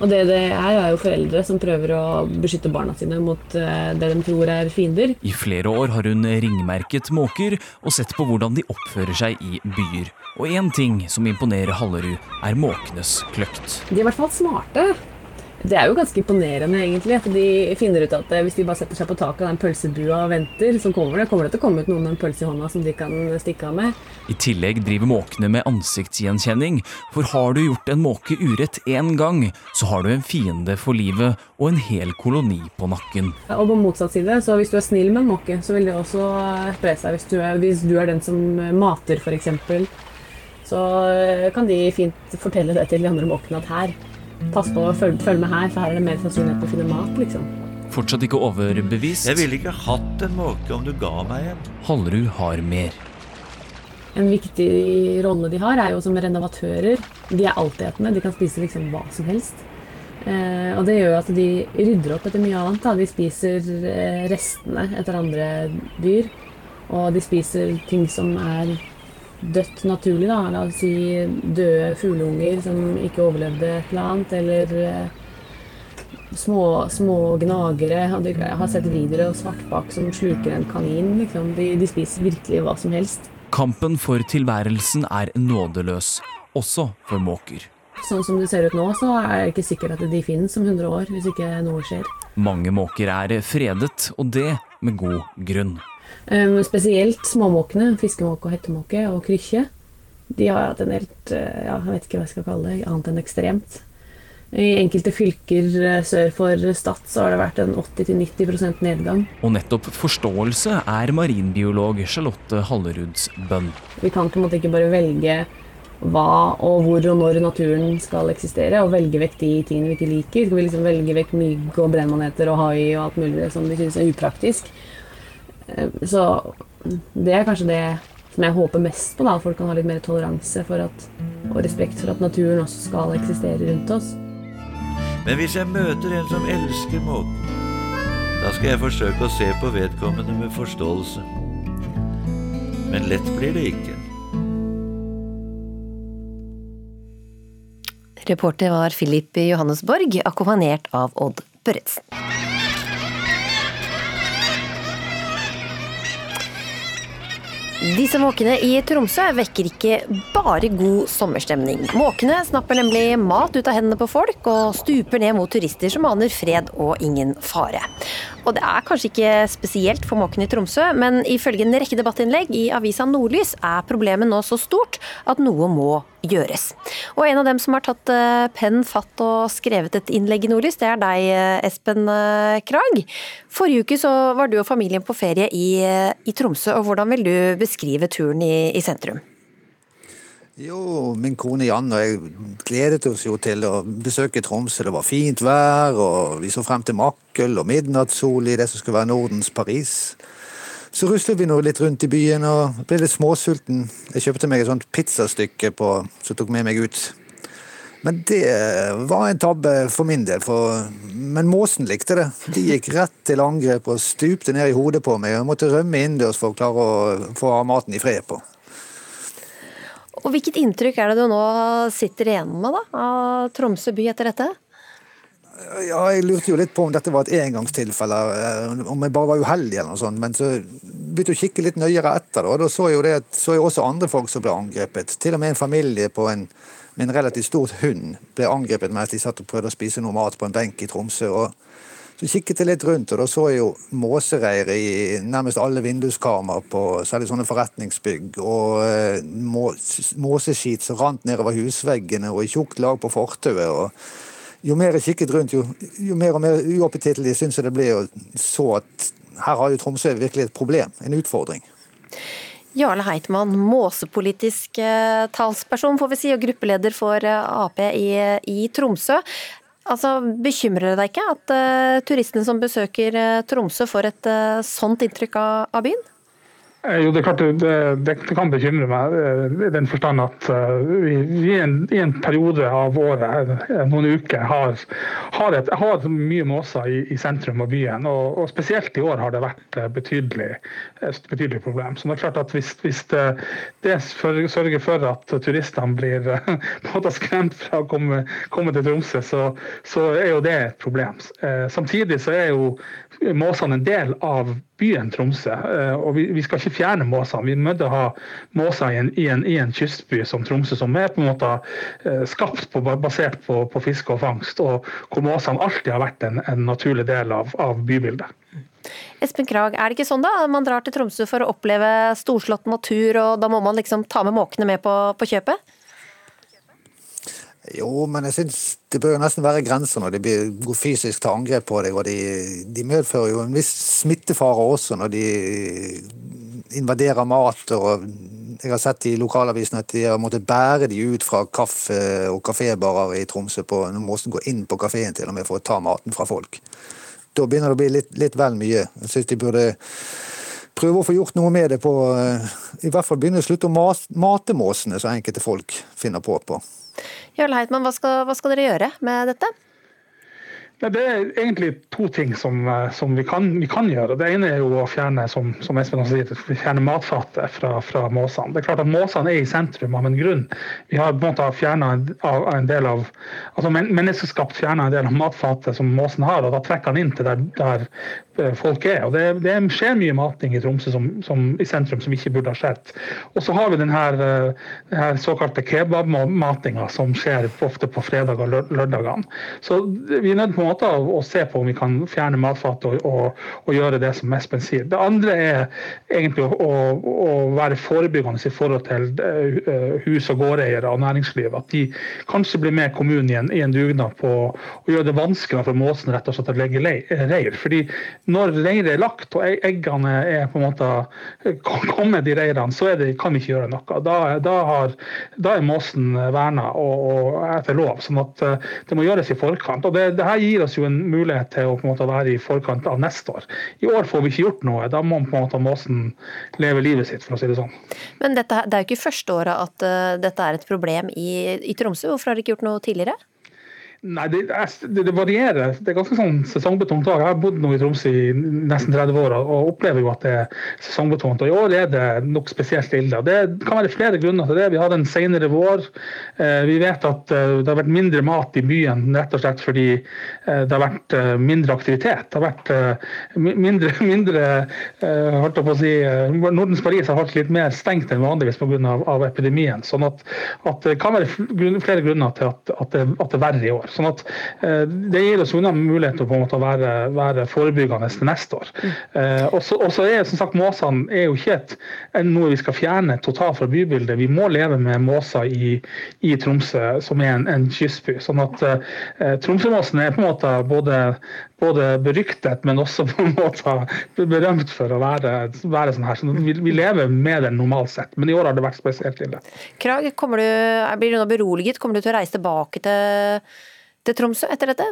Og det det er, er jo foreldre som prøver å beskytte barna sine mot eh, det de tror er fiender. I flere år har hun ringmerket måker og sett på hvordan de oppfører seg i byer. Og én ting som imponerer Hallerud, er måkenes kløkt. De er i hvert fall smarte. Det er jo ganske imponerende, egentlig. At de finner ut at eh, hvis de bare setter seg på taket av den pølsebua og venter, så kommer det, kommer det til å komme ut noen med en pølse i hånda som de kan stikke av med. I tillegg driver måkene med ansiktsgjenkjenning, for har du gjort en måke urett én gang, så har du en fiende for livet og en hel koloni på nakken. Og på motsatt side, så hvis du er snill med en måke, så vil det også spre seg. Hvis du er, hvis du er den som mater, f.eks., så kan de fint fortelle det til de andre måkene at her, pass på, å følge, følge med her, for her er det mer sannsynlighet for å finne mat, liksom. Fortsatt ikke overbevist. Jeg ville ikke hatt en måke om du ga meg en. Hallerud har mer. En viktig rolle de har, er jo som renovatører. De er altetende, de kan spise liksom hva som helst. Eh, og det gjør jo at de rydder opp etter mye annet. Da. De spiser eh, restene etter andre dyr. Og de spiser ting som er dødt naturlig. Da. La oss si døde fugleunger som ikke overlevde et eller annet. Eller eh, små, små gnagere. Jeg har sett videoer av svartbak som sluker en kanin. Liksom. De, de spiser virkelig hva som helst. Kampen for tilværelsen er nådeløs, også for måker. Sånn som det ser ut nå, så er det ikke sikkert at de finnes om 100 år, hvis ikke noe skjer. Mange måker er fredet, og det med god grunn. Um, spesielt småmåkene, fiskemåke og hettemåke og krykkje. De har hatt en helt uh, ja, jeg vet ikke hva jeg skal kalle det, annet enn ekstremt. I enkelte fylker uh, sør for Stad så har det vært en 80-90% nedgang. Og nettopp forståelse er marinbiolog Charlotte Halleruds bønn. Vi kan på en måte ikke bare velge hva og hvor og når naturen skal eksistere, og velge vekk de tingene vi ikke liker. Skal vi liksom velge vekk mygg og brennmaneter og hai og alt mulig som vi syns er upraktisk? Eh, Så det er kanskje det som jeg håper mest på, da, at folk kan ha litt mer toleranse for at, og respekt for at naturen også skal eksistere rundt oss. Men hvis jeg møter en som elsker måten, da skal jeg forsøke å se på vedkommende med forståelse. Men lett blir det ikke. Reporter var Philip Johannesborg, akkompagnert av Odd Børretzen. Disse måkene i Tromsø vekker ikke bare god sommerstemning. Måkene snapper nemlig mat ut av hendene på folk og stuper ned mot turister som aner fred og ingen fare. Og det er kanskje ikke spesielt for måkene i Tromsø, men ifølge en rekke debattinnlegg i avisa Nordlys er problemet nå så stort at noe må gjøres. Og en av dem som har tatt eh, penn fatt og skrevet et innlegg i Nordlys, det er deg, eh, Espen eh, Krag. Forrige uke så var du og familien på ferie i, i Tromsø, og hvordan vil du beskrive turen i, i sentrum? Jo, min kone Jan og jeg gledet oss jo til å besøke Tromsø. Det var fint vær, og vi så frem til Makkel og midnattssol i det som skulle være Nordens Paris. Så ruslet vi nå litt rundt i byen og ble litt småsulten. Jeg kjøpte meg et sånt pizzastykke på, som tok med meg ut. Men det var en tabbe for min del, for, men måsen likte det. De gikk rett til angrep og stupte ned i hodet på meg. Jeg måtte rømme innendørs for å klare å få maten i fred på. Og hvilket inntrykk er det du nå sitter igjen med da, av Tromsø by etter dette? Ja, Jeg lurte jo litt på om dette var et engangstilfelle, eh, om jeg bare var uheldig eller noe sånt. Men så begynte jeg å kikke litt nøyere etter, da. Da så jeg jo det at, så jeg også andre folk som ble angrepet. Til og med en familie på en, med en relativt stor hund ble angrepet mens de satt og prøvde å spise noe mat på en benk i Tromsø. og så kikket jeg litt rundt, og da så jeg jo måsereir i nærmest alle vinduskarmer på særlig sånne forretningsbygg, og må, måseskit som rant nedover husveggene og i tjukt lag på fortauet. og Jo mer jeg kikket rundt, jo, jo mer og mer uappetittlig syns jeg det ble, og så at her har jo Tromsø virkelig et problem, en utfordring. Jarle Heitmann, måsepolitisk eh, talsperson får vi si, og gruppeleder for eh, Ap i, i Tromsø. Altså, Bekymrer det deg ikke at uh, turistene som besøker uh, Tromsø får et uh, sånt inntrykk av, av byen? Eh, jo, det er klart det, det, det kan bekymre meg eh, i den forstand at uh, vi, i, en, i, en, periode av året, noen uker, har, har, et, har mye måser i, i, sentrum av byen. Og, og, spesielt i år har det vært et betydelig, betydelig problem. Så det er klart at Hvis, hvis det, det, sørger for at turistene blir [LAUGHS] uh, skremt fra å komme, komme til Tromsø, så, så, er jo det et problem. Samtidig så er jo måsene en del av byen Tromsø. og vi, vi skal ikke fjerne måsene. Vi må ha måser i en, i, en, i en, kystby som Tromsø, som er på en måte eh, skapt på, basert på, på, fiske og fangst, og hvor måsene alltid har vært en, en naturlig del av, av, bybildet. Espen Krag, er det ikke sånn da? Man drar til Tromsø for å oppleve storslått natur, og da må man liksom ta med måkene med på, på kjøpet? Jo, men jeg syns det bør jo nesten være grenser når de går fysisk til angrep på deg. Og de, de medfører jo en viss smittefare også når de invaderer mat. og Jeg har sett i lokalavisen at de har måttet bære de ut fra kaffe- og kafébarer i Tromsø. på når må gå inn på kafeen til og med for å ta maten fra folk. Da begynner det å bli litt, litt vel mye. Jeg syns de burde prøve å få gjort noe med det på I hvert fall begynne å slutte å mate måsene, som enkelte folk finner på. på. Jarle Heitmann, hva skal, hva skal dere gjøre med dette? Det er egentlig to ting som, eh, som vi, kan, vi, kan, gjøre. Det ene er jo å fjerne som, som Espen også sier, fjerne matfatet fra, fra måsene. Det er klart at Måsene er i sentrum av en grunn. Vi har på en måte fjerna en, del av altså Menneskeskapt fjerna en del av matfatet som måsen har, og da trekker han inn til der, der Eh, folk er. Og det, det, skjer mye mating i Tromsø som, som, i sentrum som ikke burde ha skjedd. Og så har vi den her, eh, den her såkalte kebabmatinga som skjer ofte på fredag og lørdagene. Så vi er nødt på en måte å, å se på om vi kan fjerne matfat og, og, og, gjøre det som Espen sier. Det andre er egentlig å, å være forebyggende i forhold til eh, hus- og gårdeiere og næringsliv. At de kanskje blir med kommunen i en, i en dugnad på å gjøre det vanskeligere for måsen rett og slett å legge reir. Fordi når reiret er lagt og eggene er på en måte kommet i reirene, så det, kan vi ikke gjøre noe. Da, da, har, da er måsen verna og, og, etter lov. sånn at eh, det må gjøres i forkant. og det, det, her gir oss jo en mulighet til å på en måte være i forkant av neste år. I år får vi ikke gjort noe. Da må på en måte måsen leve livet sitt, for å si det sånn. Men dette, det er jo ikke første året at uh, dette er et problem i, i Tromsø. Hvorfor har dere ikke gjort noe tidligere? Nei, det, det, varierer. Det er ganske sånn sesongbetont. Jeg har bodd nå i Tromsø i nesten 30 år og opplever jo at det er sesongbetont. Og I år er det nok spesielt ille. Det kan være flere grunner til det. Vi hadde en senere vår. Eh, vi vet at eh, det har vært mindre mat i byen rett og slett fordi eh, det har vært mindre aktivitet. Det har vært mindre, [LAUGHS] mindre holdt på å si, Nordens Paris har vært litt mer stengt enn vanligvis pga. Epidemien. sånn at, at, det kan være flere grunner til at, at, det, at det er verre i år. Sånn at eh, Det gir oss unna mulighet til å være, være, forebyggende til neste år. Mm. Eh, og så er som sagt Måsene er jo ikke et, noe vi skal fjerne totalt fra bybildet. Vi må leve med måser i, i Tromsø, som er en, en kystby. sånn at eh, Tromsømåsen er på en måte både, både, beryktet, men også [LAUGHS] på en måte berømt for å være, være sånn her. Så vi, vi, lever med den normalt sett, men i år har det vært spesielt ille. Krag, du, blir du nå beroliget? Kommer du til å reise tilbake til til Tromsø etter dette?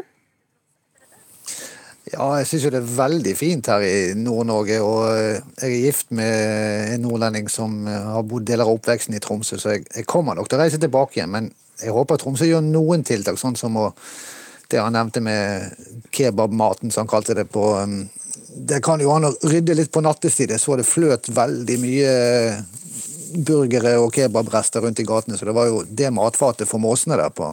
Ja, jeg syns jo det er veldig fint her i Nord-Norge. Og jeg er gift med en nordlending som har bodd deler av oppveksten i Tromsø, så jeg, jeg kommer nok til å reise tilbake igjen. Men jeg håper Tromsø gjør noen tiltak, sånn som å, det han nevnte med kebabmaten, som han kalte det på um, Det kan jo an å rydde litt på nattestid. Jeg så det fløt veldig mye burgere og kebabrester rundt i gatene, så det var jo det matfatet for måsene der på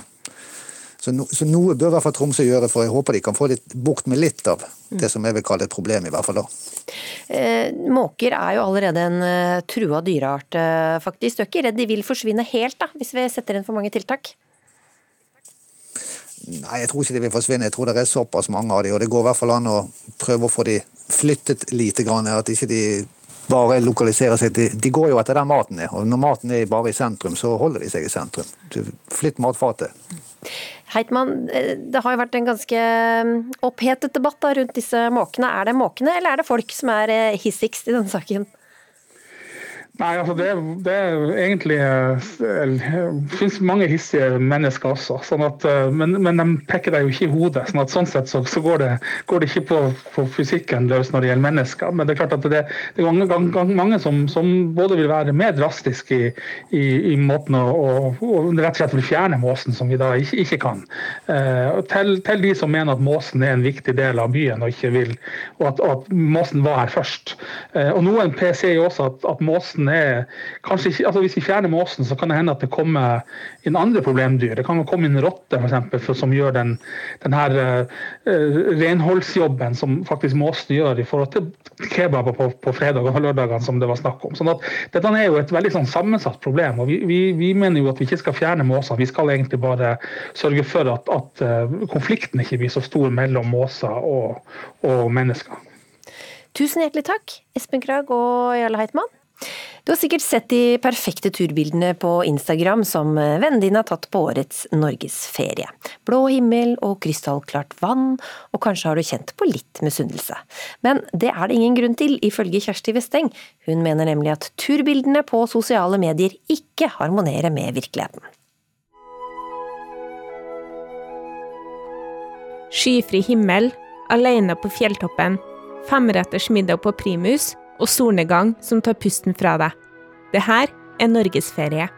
så, no, så, noe bør i hvert fall Tromsø gjøre, for jeg håper de kan få litt bukt med litt av det som jeg vil kalle et problem, i hvert fall da. Eh, måker er jo allerede en uh, trua dyreart, uh, faktisk. Du er ikke redd de vil forsvinne helt, da, hvis vi setter inn for mange tiltak? Nei, jeg tror ikke de vil forsvinne. Jeg tror det er såpass mange av de, og det går i hvert fall an å prøve å få de flyttet lite grann. At ikke de bare lokaliserer seg til De går jo etter der maten er, og når maten er bare i sentrum, så holder de seg i sentrum. Flytt matfatet. Heitmann, eh, det har jo vært en ganske mm, opphetet debatt rundt disse måkene. Er det måkene, eller er det folk som er eh, hissigst i denne saken? Nei, altså det, det er egentlig Det finnes mange hissige mennesker også. Sånn at, eh, men, men, de peker deg jo ikke i hodet. sånn at sånn sett så, så går, det, går, det, ikke på, på, fysikken løs når det gjelder mennesker. Men det er klart at det, det er mange, mange som, som, både vil være mer drastiske i, i, i måten å, og, og, rett og slett vil fjerne måsen, som vi da ikke, ikke kan. Eh, til, til, de som mener at måsen er en viktig del av byen og ikke vil, og at, og at måsen var her først. Eh, og noen sier også at, at måsen er kanskje ikke, altså Hvis vi fjerner måsen, så kan det hende at det kommer inn andre problemdyr. Det kan komme inn rotte f.eks. som gjør den, den her uh, renholdsjobben som faktisk måsen gjør i forhold til kebaber på, på fredag og lørdager, som det var snakk om. Sånn at Dette er jo et veldig sånn sammensatt problem. og vi, vi, vi, mener jo at vi ikke skal fjerne måsene, Vi skal egentlig bare sørge for at, at uh, konflikten ikke blir så stor mellom måser og, og mennesker. Tusen hjertelig takk, Espen Krag og Jarle Heitmann. Du har sikkert sett de perfekte turbildene på Instagram som vennene dine har tatt på årets norgesferie. Blå himmel og krystallklart vann, og kanskje har du kjent på litt misunnelse. Men det er det ingen grunn til, ifølge Kjersti Westeng. Hun mener nemlig at turbildene på sosiale medier ikke harmonerer med virkeligheten. Skyfri himmel, alene på fjelltoppen, femretters middag på primus og solnedgang som tar pusten fra deg. Det her er norgesferie.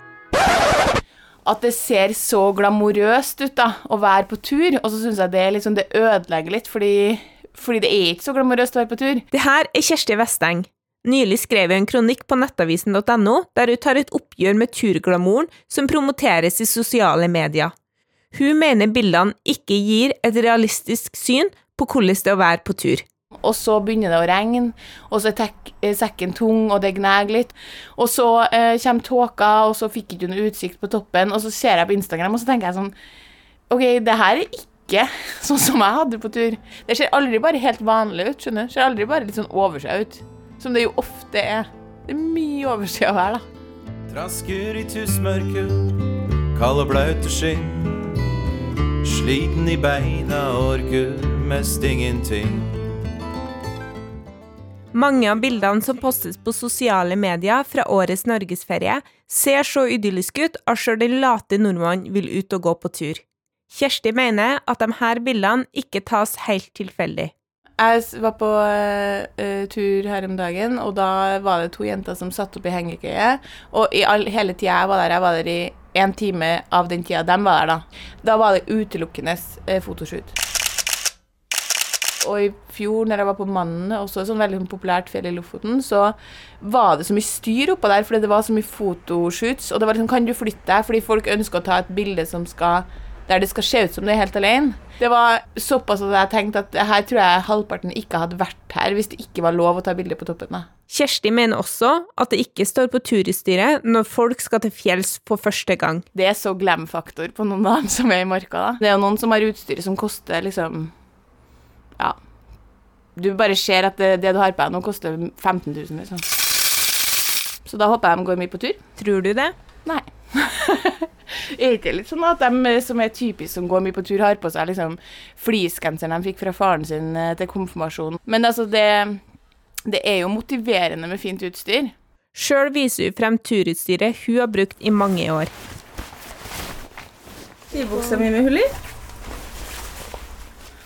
At det ser så glamorøst ut da, å være på tur, og så syns jeg det, liksom, det ødelegger litt, fordi, fordi, det er ikke så glamorøst å være på tur. Det her er Kjersti Vesteng. Nylig skrev hun en kronikk på nettavisen.no der hun tar et oppgjør med turglamouren som promoteres i sosiale medier. Hun mener bildene ikke gir et realistisk syn på hvordan det er å være på tur og så begynner det å regne, og så er eh, sekken tung, og det gnager litt. Og så eh, kommer tåka, og så fikk ikke noe utsikt på toppen, og så ser jeg på Instagram, og så tenker jeg sånn OK, det her er ikke [LAUGHS] sånn som jeg hadde på tur. Det ser aldri bare helt vanlig ut, skjønner du. Det ser aldri bare litt sånn oversea ut. Som det jo ofte er. Det er mye oversea her, da. Trasker i tussmørket, kald og blaut og skinn. Sliten i beina, orker mest ingenting. Mange av bildene som postes på sosiale medier fra årets norgesferie, ser så idylliske ut at sjøl den late nordmannen vil ut og gå på tur. Kjersti mener at de her bildene ikke tas helt tilfeldig. Jeg var på uh, tur her om dagen, og da var det to jenter som satt opp i hengekøye. Og i all, hele tida jeg var der, jeg var der i én time av den tida de var der, da. Da var det utelukkende uh, fotoshoot. Og i fjor, når jeg var på Mannene, også et sånn veldig sånn populært fjell i Lofoten, så var det så mye styr oppå der, fordi det var så mye fotoshoots. Og det var liksom Kan du flytte deg? Fordi folk ønsker å ta et bilde som skal der det skal se ut som det er helt alene. Det var såpass at jeg tenkte at her tror jeg halvparten ikke hadde vært her hvis det ikke var lov å ta bilde på toppen. Da. Kjersti mener også at det ikke står på turiststyret når folk skal til fjells for første gang. Det er så glam-faktor på noen av dem som er i marka. da. Det er jo noen som har utstyret som koster liksom ja. Du bare ser at det, det du har på deg nå, koster 15 000, liksom. Så da håper jeg de går mye på tur. Tror du det? Nei. [LAUGHS] er ikke litt sånn at de som er typisk som går mye på tur, har på seg liksom fleecegenseren de fikk fra faren sin eh, til konfirmasjon. Men altså, det, det er jo motiverende med fint utstyr. Sjøl viser hun frem turutstyret hun har brukt i mange år. Skibuksa mi med hull i.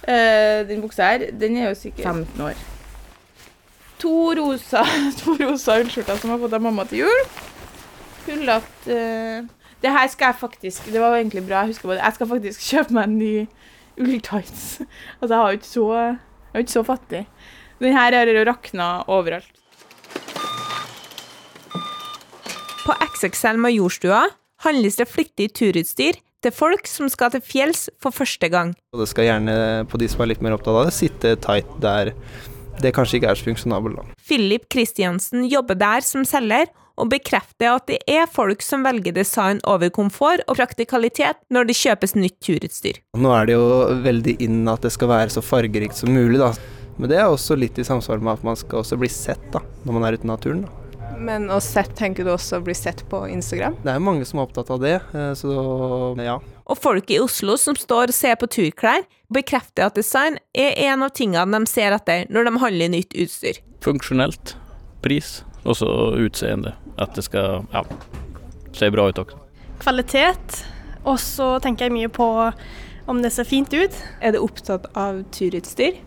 Uh, den buksa her, den er jo sikkert 15 år. To rosa, [LAUGHS] to rosa ullskjorter som jeg har fått av mamma til jul. Hullete uh, Det her skal jeg faktisk Det var egentlig bra, jeg husker på det. Jeg skal faktisk kjøpe meg en ny ulltights. [LAUGHS] Altså, jeg har jo ikke så Jeg er jo ikke så fattig. Den her har jo rakna overalt. På XXL Majorstua handles det flittig turutstyr til folk som skal til fjells for første gang. Det skal gjerne, på de som er litt mer opptatt av det, sitte tight der det kanskje ikke er så funksjonabelt. Philip Kristiansen jobber der som selger, og bekrefter at det er folk som velger design over komfort og praktikalitet når det kjøpes nytt turutstyr. Nå er det jo veldig inn at det skal være så fargerikt som mulig, da. Men det er også litt i samsvar med at man skal også bli sett da, når man er ute i naturen. da. Men å sett, tenker du også bli sett på Instagram? Det er mange som er opptatt av det, eh, så ja. Og folk i Oslo som står og ser på turklær, bekrefter at design er en av tingene de ser etter når de handler nytt utstyr. Funksjonelt. Pris. Og så utseende. At det skal ja, se bra ut også. Kvalitet. Og så tenker jeg mye på om det ser fint ut. Er du opptatt av turutstyr?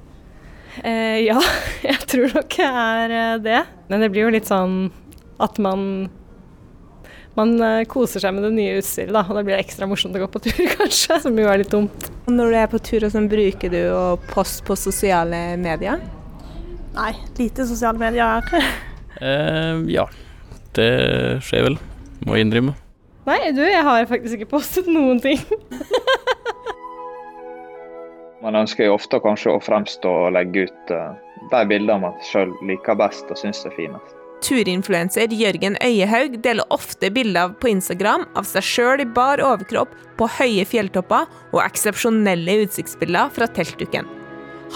Eh, ja, [LAUGHS] jeg tror nok jeg er eh, det. Men det blir jo litt sånn at man man eh, koser seg med det nye utstyret, da, og da blir det ekstra morsomt å gå på tur, [LAUGHS] kanskje, som jo er litt dumt. Når du er på tur, sånn, bruker du å poste på sosiale medier? Nei, lite sosiale medier. eh, ja, det skjer vel, må jeg innrømme. Nei, du, jeg har faktisk ikke postet noen ting. [LAUGHS] man ønsker jo ofte kanskje å fremstå og legge ut uh, de bildene man sjøl liker best og syns er finest. Turinfluenser Jørgen Øyehaug deler ofte bilder på Instagram av seg sjøl i bar overkropp på høye fjelltopper og eksepsjonelle utsiktsbilder fra teltduken.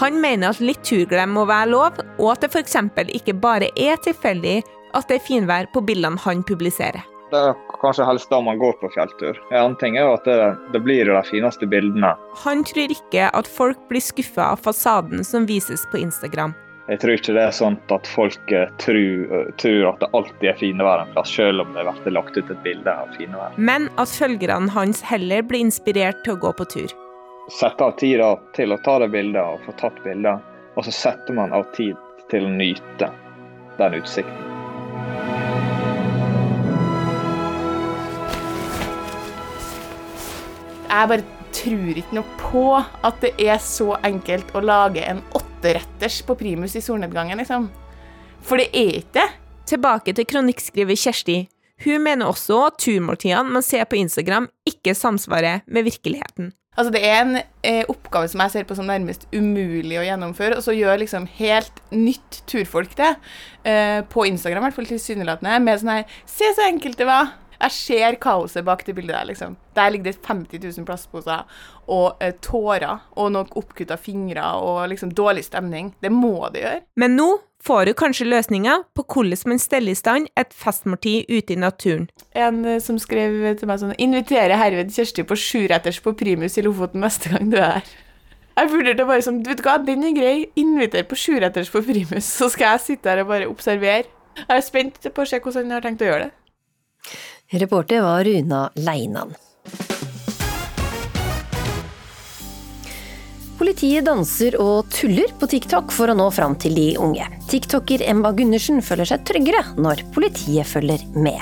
Han mener at litt turglem må være lov, og at det f.eks. ikke bare er tilfeldig at det er finvær på bildene han publiserer. Det er kanskje helst da man går på fjelltur. En annen ting er jo at det, det blir de fineste bildene. Han tror ikke at folk blir skuffa av fasaden som vises på Instagram. Jeg tror ikke det er sånn at folk eh, tror, eh, tror at det alltid er finvær en plass, selv om det blir lagt ut et bilde av finvær. Men at følgerne hans heller blir inspirert til å gå på tur. Sette av tid til å ta det bildet og få tatt bilder, og så setter man av tid til å nyte den utsikten. Jeg bare tror ikke noe på at det er så enkelt å lage en åtteretters på primus i solnedgangen, liksom. For det er ikke det. Tilbake til kronikkskriver Kjersti. Hun mener også at turmåltidene man ser på Instagram, ikke samsvarer med virkeligheten. Altså Det er en eh, oppgave som jeg ser på som nærmest umulig å gjennomføre, og så gjør liksom helt nytt turfolk det, eh, på Instagram i hvert fall tilsynelatende, med sånn her Se så enkelt det var! Jeg ser kaoset bak det bildet der, liksom. Der ligger det 50 000 plastposer og eh, tårer og noen oppkutta fingre og liksom dårlig stemning. Det må det gjøre. Men nå får du kanskje løsninga på hvordan man steller i stand et festmåltid ute i naturen. En eh, som skrev til meg sånn Inviterer herved Kjersti på sjuretters på primus i Lofoten neste gang du er her. Jeg vurderte bare som Du vet hva, den er grei. Inviter på sjuretters på primus, så skal jeg sitte her og bare observere. Jeg er spent på å se hvordan han har tenkt å gjøre det. Reporter var Runa Leinan. Politiet danser og tuller på TikTok for å nå fram til de unge. TikToker Emma Gundersen føler seg tryggere når politiet følger med.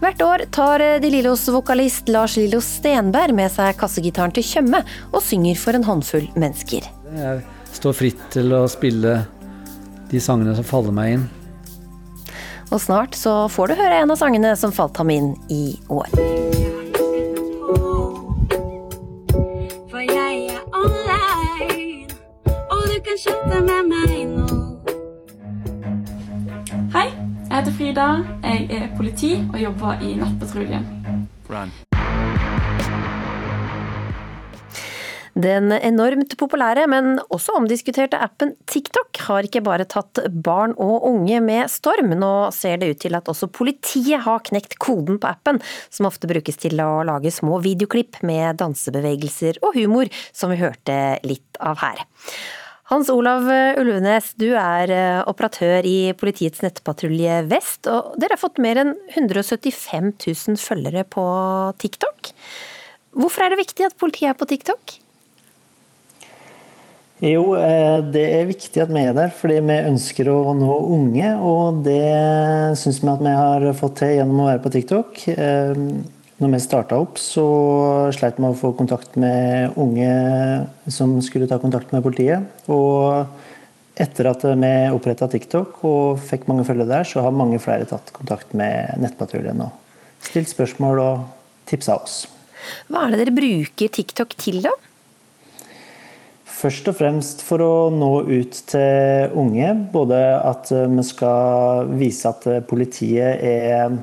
Hvert år tar De Lillos vokalist Lars Lillo Stenberg med seg kassegitaren til Tjøme og synger for en håndfull mennesker. Jeg står fritt til å spille de sangene som faller meg inn. Og snart så får du høre en av sangene som falt ham inn i år. For jeg er online, og du kan chatte med meg nå. Hei, jeg heter Frida. Jeg er politi og jobber i Nettpatruljen. Den enormt populære, men også omdiskuterte appen TikTok har ikke bare tatt barn og unge med storm. Nå ser det ut til at også politiet har knekt koden på appen, som ofte brukes til å lage små videoklipp med dansebevegelser og humor, som vi hørte litt av her. Hans Olav Ulvenes, du er eh, operatør i politiets nettpatrulje Vest, og dere har fått mer enn 175 000 følgere på TikTok. Hvorfor er det viktig at politiet er på TikTok? Jo, eh, det er viktig at vi er der, fordi vi ønsker å nå unge. Og det syns vi at vi har fått til gjennom å være på TikTok. Eh, når vi starta opp, så sleit vi å få kontakt med unge som skulle ta kontakt med politiet. Og etter at vi oppretta TikTok og fikk mange følgere der, så har mange flere tatt kontakt med Nettpatruljen og stilt spørsmål og tipsa oss. Hva er det dere bruker TikTok til, da? Først og fremst for å nå ut til unge. Både at eh, vi skal vise at eh, politiet er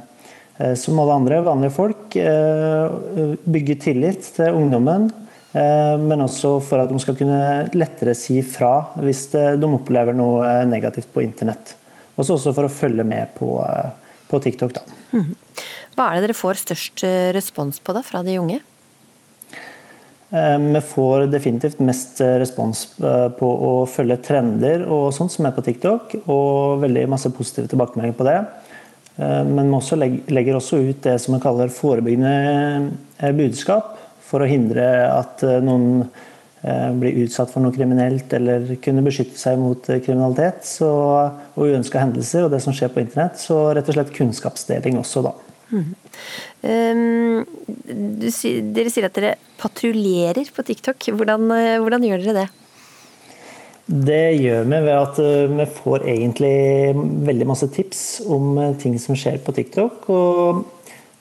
eh, som alle andre vanlige folk. Bygge tillit til ungdommen. Men også for at de skal kunne lettere si fra hvis de opplever noe negativt på internett. Og også for å følge med på, på TikTok. Da. Mhm. Hva er det dere får størst respons på da, fra de unge? Eh, Vi får definitivt mest eh, respons eh, på å følge trender og sånt som er på TikTok, og veldig masse positive tilbakemeldinger på det. Men vi også legger også ut det som vi kaller forebyggende budskap, for å hindre at noen blir utsatt for noe kriminelt eller kunne beskytte seg mot kriminalitet så, og uønska hendelser og det som skjer på internett. Så rett og slett kunnskapsdeling også, da. Mhm. Um, du, dere sier at dere patruljerer på TikTok. Hvordan, eh, hvordan gjør dere det? Det gjør vi ved at eh, vi får egentlig veldig masse tips om eh, ting som skjer på TikTok. Og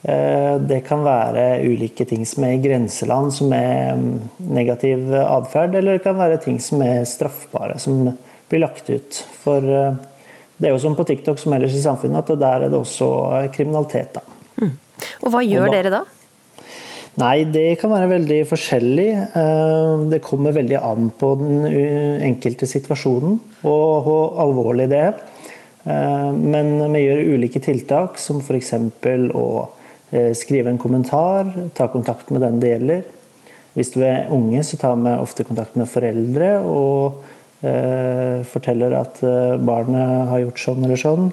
det kan være ulike ting som er i grenseland, som er mm, negativ atferd, eller det kan være ting som er straffbare, som blir lagt ut. For det er jo som på TikTok som ellers i samfunnet, at der er det også kriminalitet. da. Og hva gjør Og da- dere da? Nei, det kan være veldig forskjellig. Eh, Det kommer veldig an på den uh, enkelte situasjonen og hvor alvorlig det er. Eh, Men vi gjør ulike tiltak, som f.eks. å eh, skrive en kommentar, ta kontakt med den det gjelder. Hvis du er unge, så tar vi ofte kontakt med foreldre og eh, forteller at eh, barnet har gjort sånn eller sånn.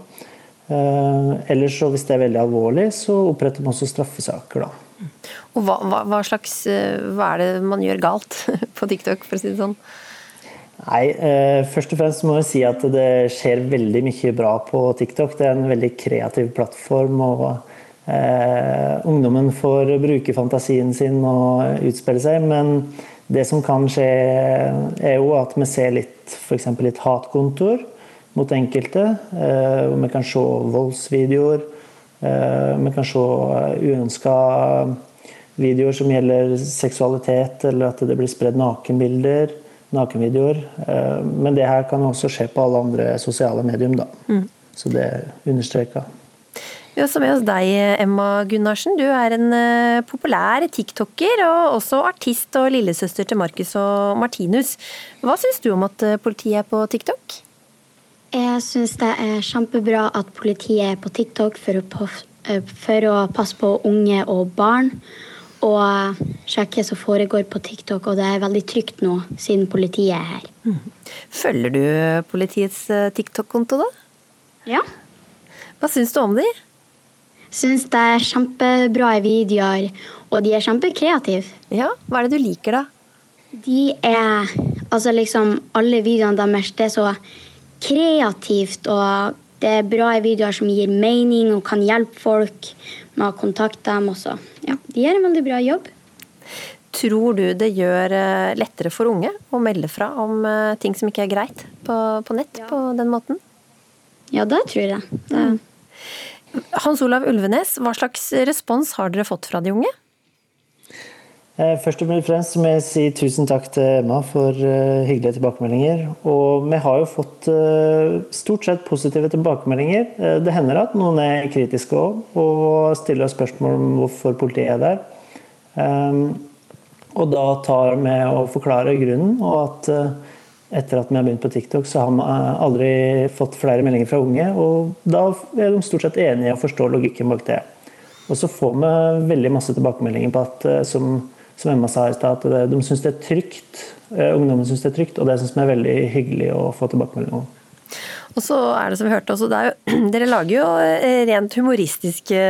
Eh, Ellers, så hvis det er veldig alvorlig, så oppretter man også straffesaker. da. Og hva, hva, hva slags eh, Hva er det man gjør galt [LAUGHS] på TikTok, for å si det sånn? Nei, eh, først og fremst må jeg si at det skjer veldig mye bra på TikTok. Det er en veldig kreativ plattform, og eh, ungdommen får bruke fantasien sin og utspille seg. Men det som kan skje, er jo at vi ser litt, f.eks. litt hatkontoer mot enkelte. Eh, hvor vi kan se voldsvideoer. Eh, vi kan se uønska videoer som gjelder seksualitet, eller at det blir spredd nakenbilder, nakenvideoer. Eh, Men det her kan også skje på alle andre sosiale medium, da. Mm. Så det er understreka. Vi har også med oss deg, Emma Gunnarsen. Du er en eh, populær tiktoker, og også artist og lillesøster til Markus og Martinus. Hva syns du om at eh, politiet er på TikTok? Jeg syns det er kjempebra at politiet er på TikTok for å, eh, for å passe på unge og barn. Og sjekke hva som foregår på TikTok, og det er veldig trygt nå, siden politiet er her. Følger du politiets eh, TikTok-konto, da? Ja. Hva syns du om de? Syns det er kjempebra videoer, og de er kjempekreative. Ja, hva er det du liker, da? De er Altså liksom Alle videoene deres, det er så kreativt, og det er bra videoer som gir mening og kan hjelpe folk med å kontakte dem også. Ja, de gjør en veldig bra jobb. Tror du det gjør eh, lettere for unge å melde fra om eh, ting som ikke er greit på, på nett på den måten? Ja, det tror jeg. Det, Hans Olav Ulvenes, hva slags respons har dere fått fra de unge? Eh, Først og fremst må jeg si tusen takk til Emma for eh, hyggelige tilbakemeldinger. Og vi har jo fått eh, stort sett positive tilbakemeldinger. Det hender at noen er kritiske òg, og stiller spørsmål om hvorfor politiet er der. Ehm, Og da tar vi og forklarer grunnen, og at etter at vi har begynt på TikTok, så har vi aldri fått flere meldinger fra unge. Og da er de stort sett enige og forstår logikken bak det. Og så får vi veldig masse tilbakemeldinger på at, som, som Emma sa i stad, at de syns det er trygt. eh, Ungdommen syns det er trygt, og det syns vi er veldig hyggelig å få tilbakemelding om. Og så er det som vi hørte også, jo, [CLEARS THROAT] dere lager jo eh, rent humoristiske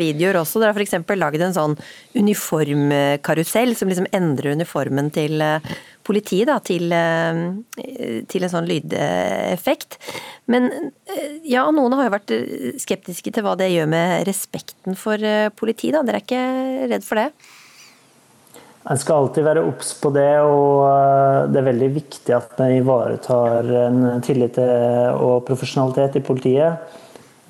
videoer også. Dere har f.eks. laget en sånn uniformkarusell som liksom endrer uniformen til eh, politiet til, eh, til en sånn lydeffekt. Men eh, ja, noen har jo vært eh, skeptiske til hva det gjør med respekten for eh, politiet. Dere er ikke redd for det? En skal alltid være obs på det, og eh, det er veldig viktig at vi ivaretar en tillit og profesjonalitet i politiet.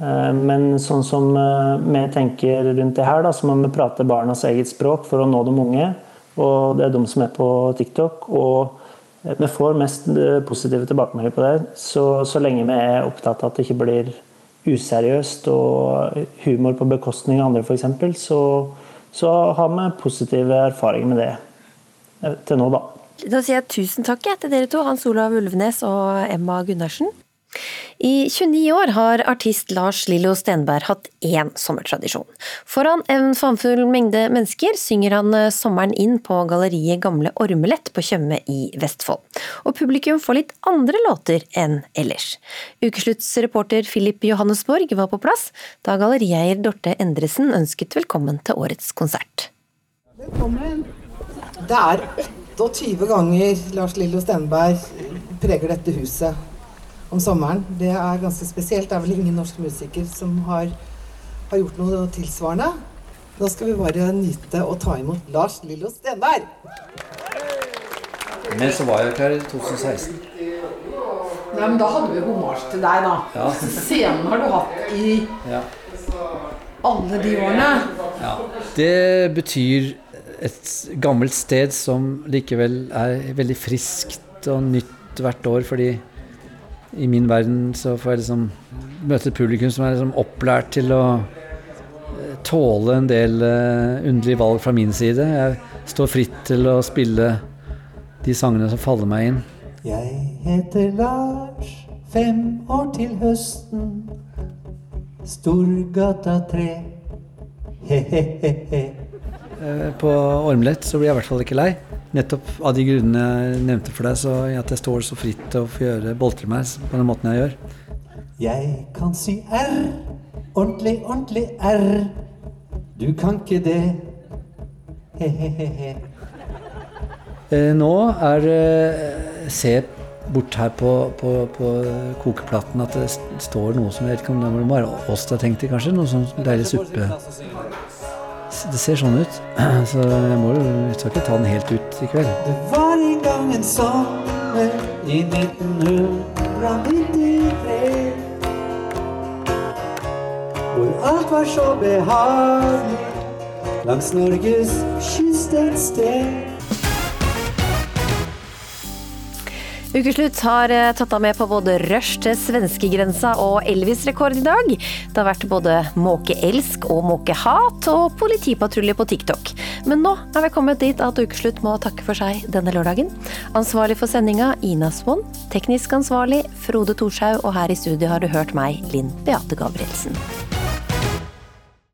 Eh, Men sånn som eh, vi tenker rundt det her, da, så må vi prate barnas eget språk for å nå de unge. Og det er de som er på TikTok. Og vi får mest positive tilbakemeldinger på det. Så, så lenge vi er opptatt av at det ikke blir useriøst og humor på bekostning av andre, f.eks., så, så har vi positive erfaringer med det eh, til nå, da. Da sier jeg tusen takk til dere to, Hans Olav Ulvenes og Emma Gunnarsen. I 29 år har artist Lars Lillo Stenberg hatt én sommertradisjon. Foran en famfull mengde mennesker synger han eh, sommeren inn på galleriet Gamle Ormelett på Tjøme i Vestfold. Og publikum får litt andre låter enn ellers. Ukesluttsreporter Philip Johannesborg var på plass da gallerieier Dorte Endresen ønsket velkommen til årets konsert. Velkommen. Det er 28 ganger Lars Lillo Stenberg preger dette huset om sommeren. Det er ganske spesielt. Det er vel ingen norsk musiker som har, har gjort noe tilsvarende. Da skal vi bare nyte å ta imot Lars Lillo Stenberg. Men så var jeg ikke her i 2016. Nei, men da hadde vi homasj til deg, da. Ja. Scenen har du hatt i Ja. alle de årene. Ja. Det betyr et gammelt sted som likevel er veldig friskt og nytt hvert år, fordi i min verden så får jeg liksom møte publikum som er liksom opplært til å eh, tåle en del uh, underlige valg fra min side. Jeg står fritt til å spille de sangene som faller meg inn. Jeg heter Lars, fem år til høsten. Storgata 3. He-he-he-he. Eh, På ormlett, så blir jeg i hvert fall ikke lei. Nettopp av de grunnene jeg nevnte for deg, så at jeg står så fritt til å få gjøre boltre meg på den måten jeg gjør. Jeg kan si R, ordentlig, ordentlig R. Du kan ikke det. He-he-he-he. Eh, Nå er det Se bort her på, på, på kokeplaten at det står noe som jeg vet ikke om det må være oss det har tenkt til, kanskje? Noe sånn deilig suppe. Det ser sånn ut. [CLEARS THROAT] Så jeg må jo skal ikke ta den helt ut i kveld. Det var en gang en sommer i 1993 Hvor alt var så behagelig langs Norges kyst et sted. Ukeslutt har eh, tatt deg med på både rush til svenskegrensa og Elvis-rekord i dag. Det har vært både måkeelsk og måkehat og politipatrulje på TikTok. Men nå er vi kommet dit at Ukeslutt må takke for seg denne lørdagen. Ansvarlig for sendinga Ina Swann. Teknisk ansvarlig Frode Thorshaug, og her i studio har du hørt meg, Linn Beate Gabrielsen.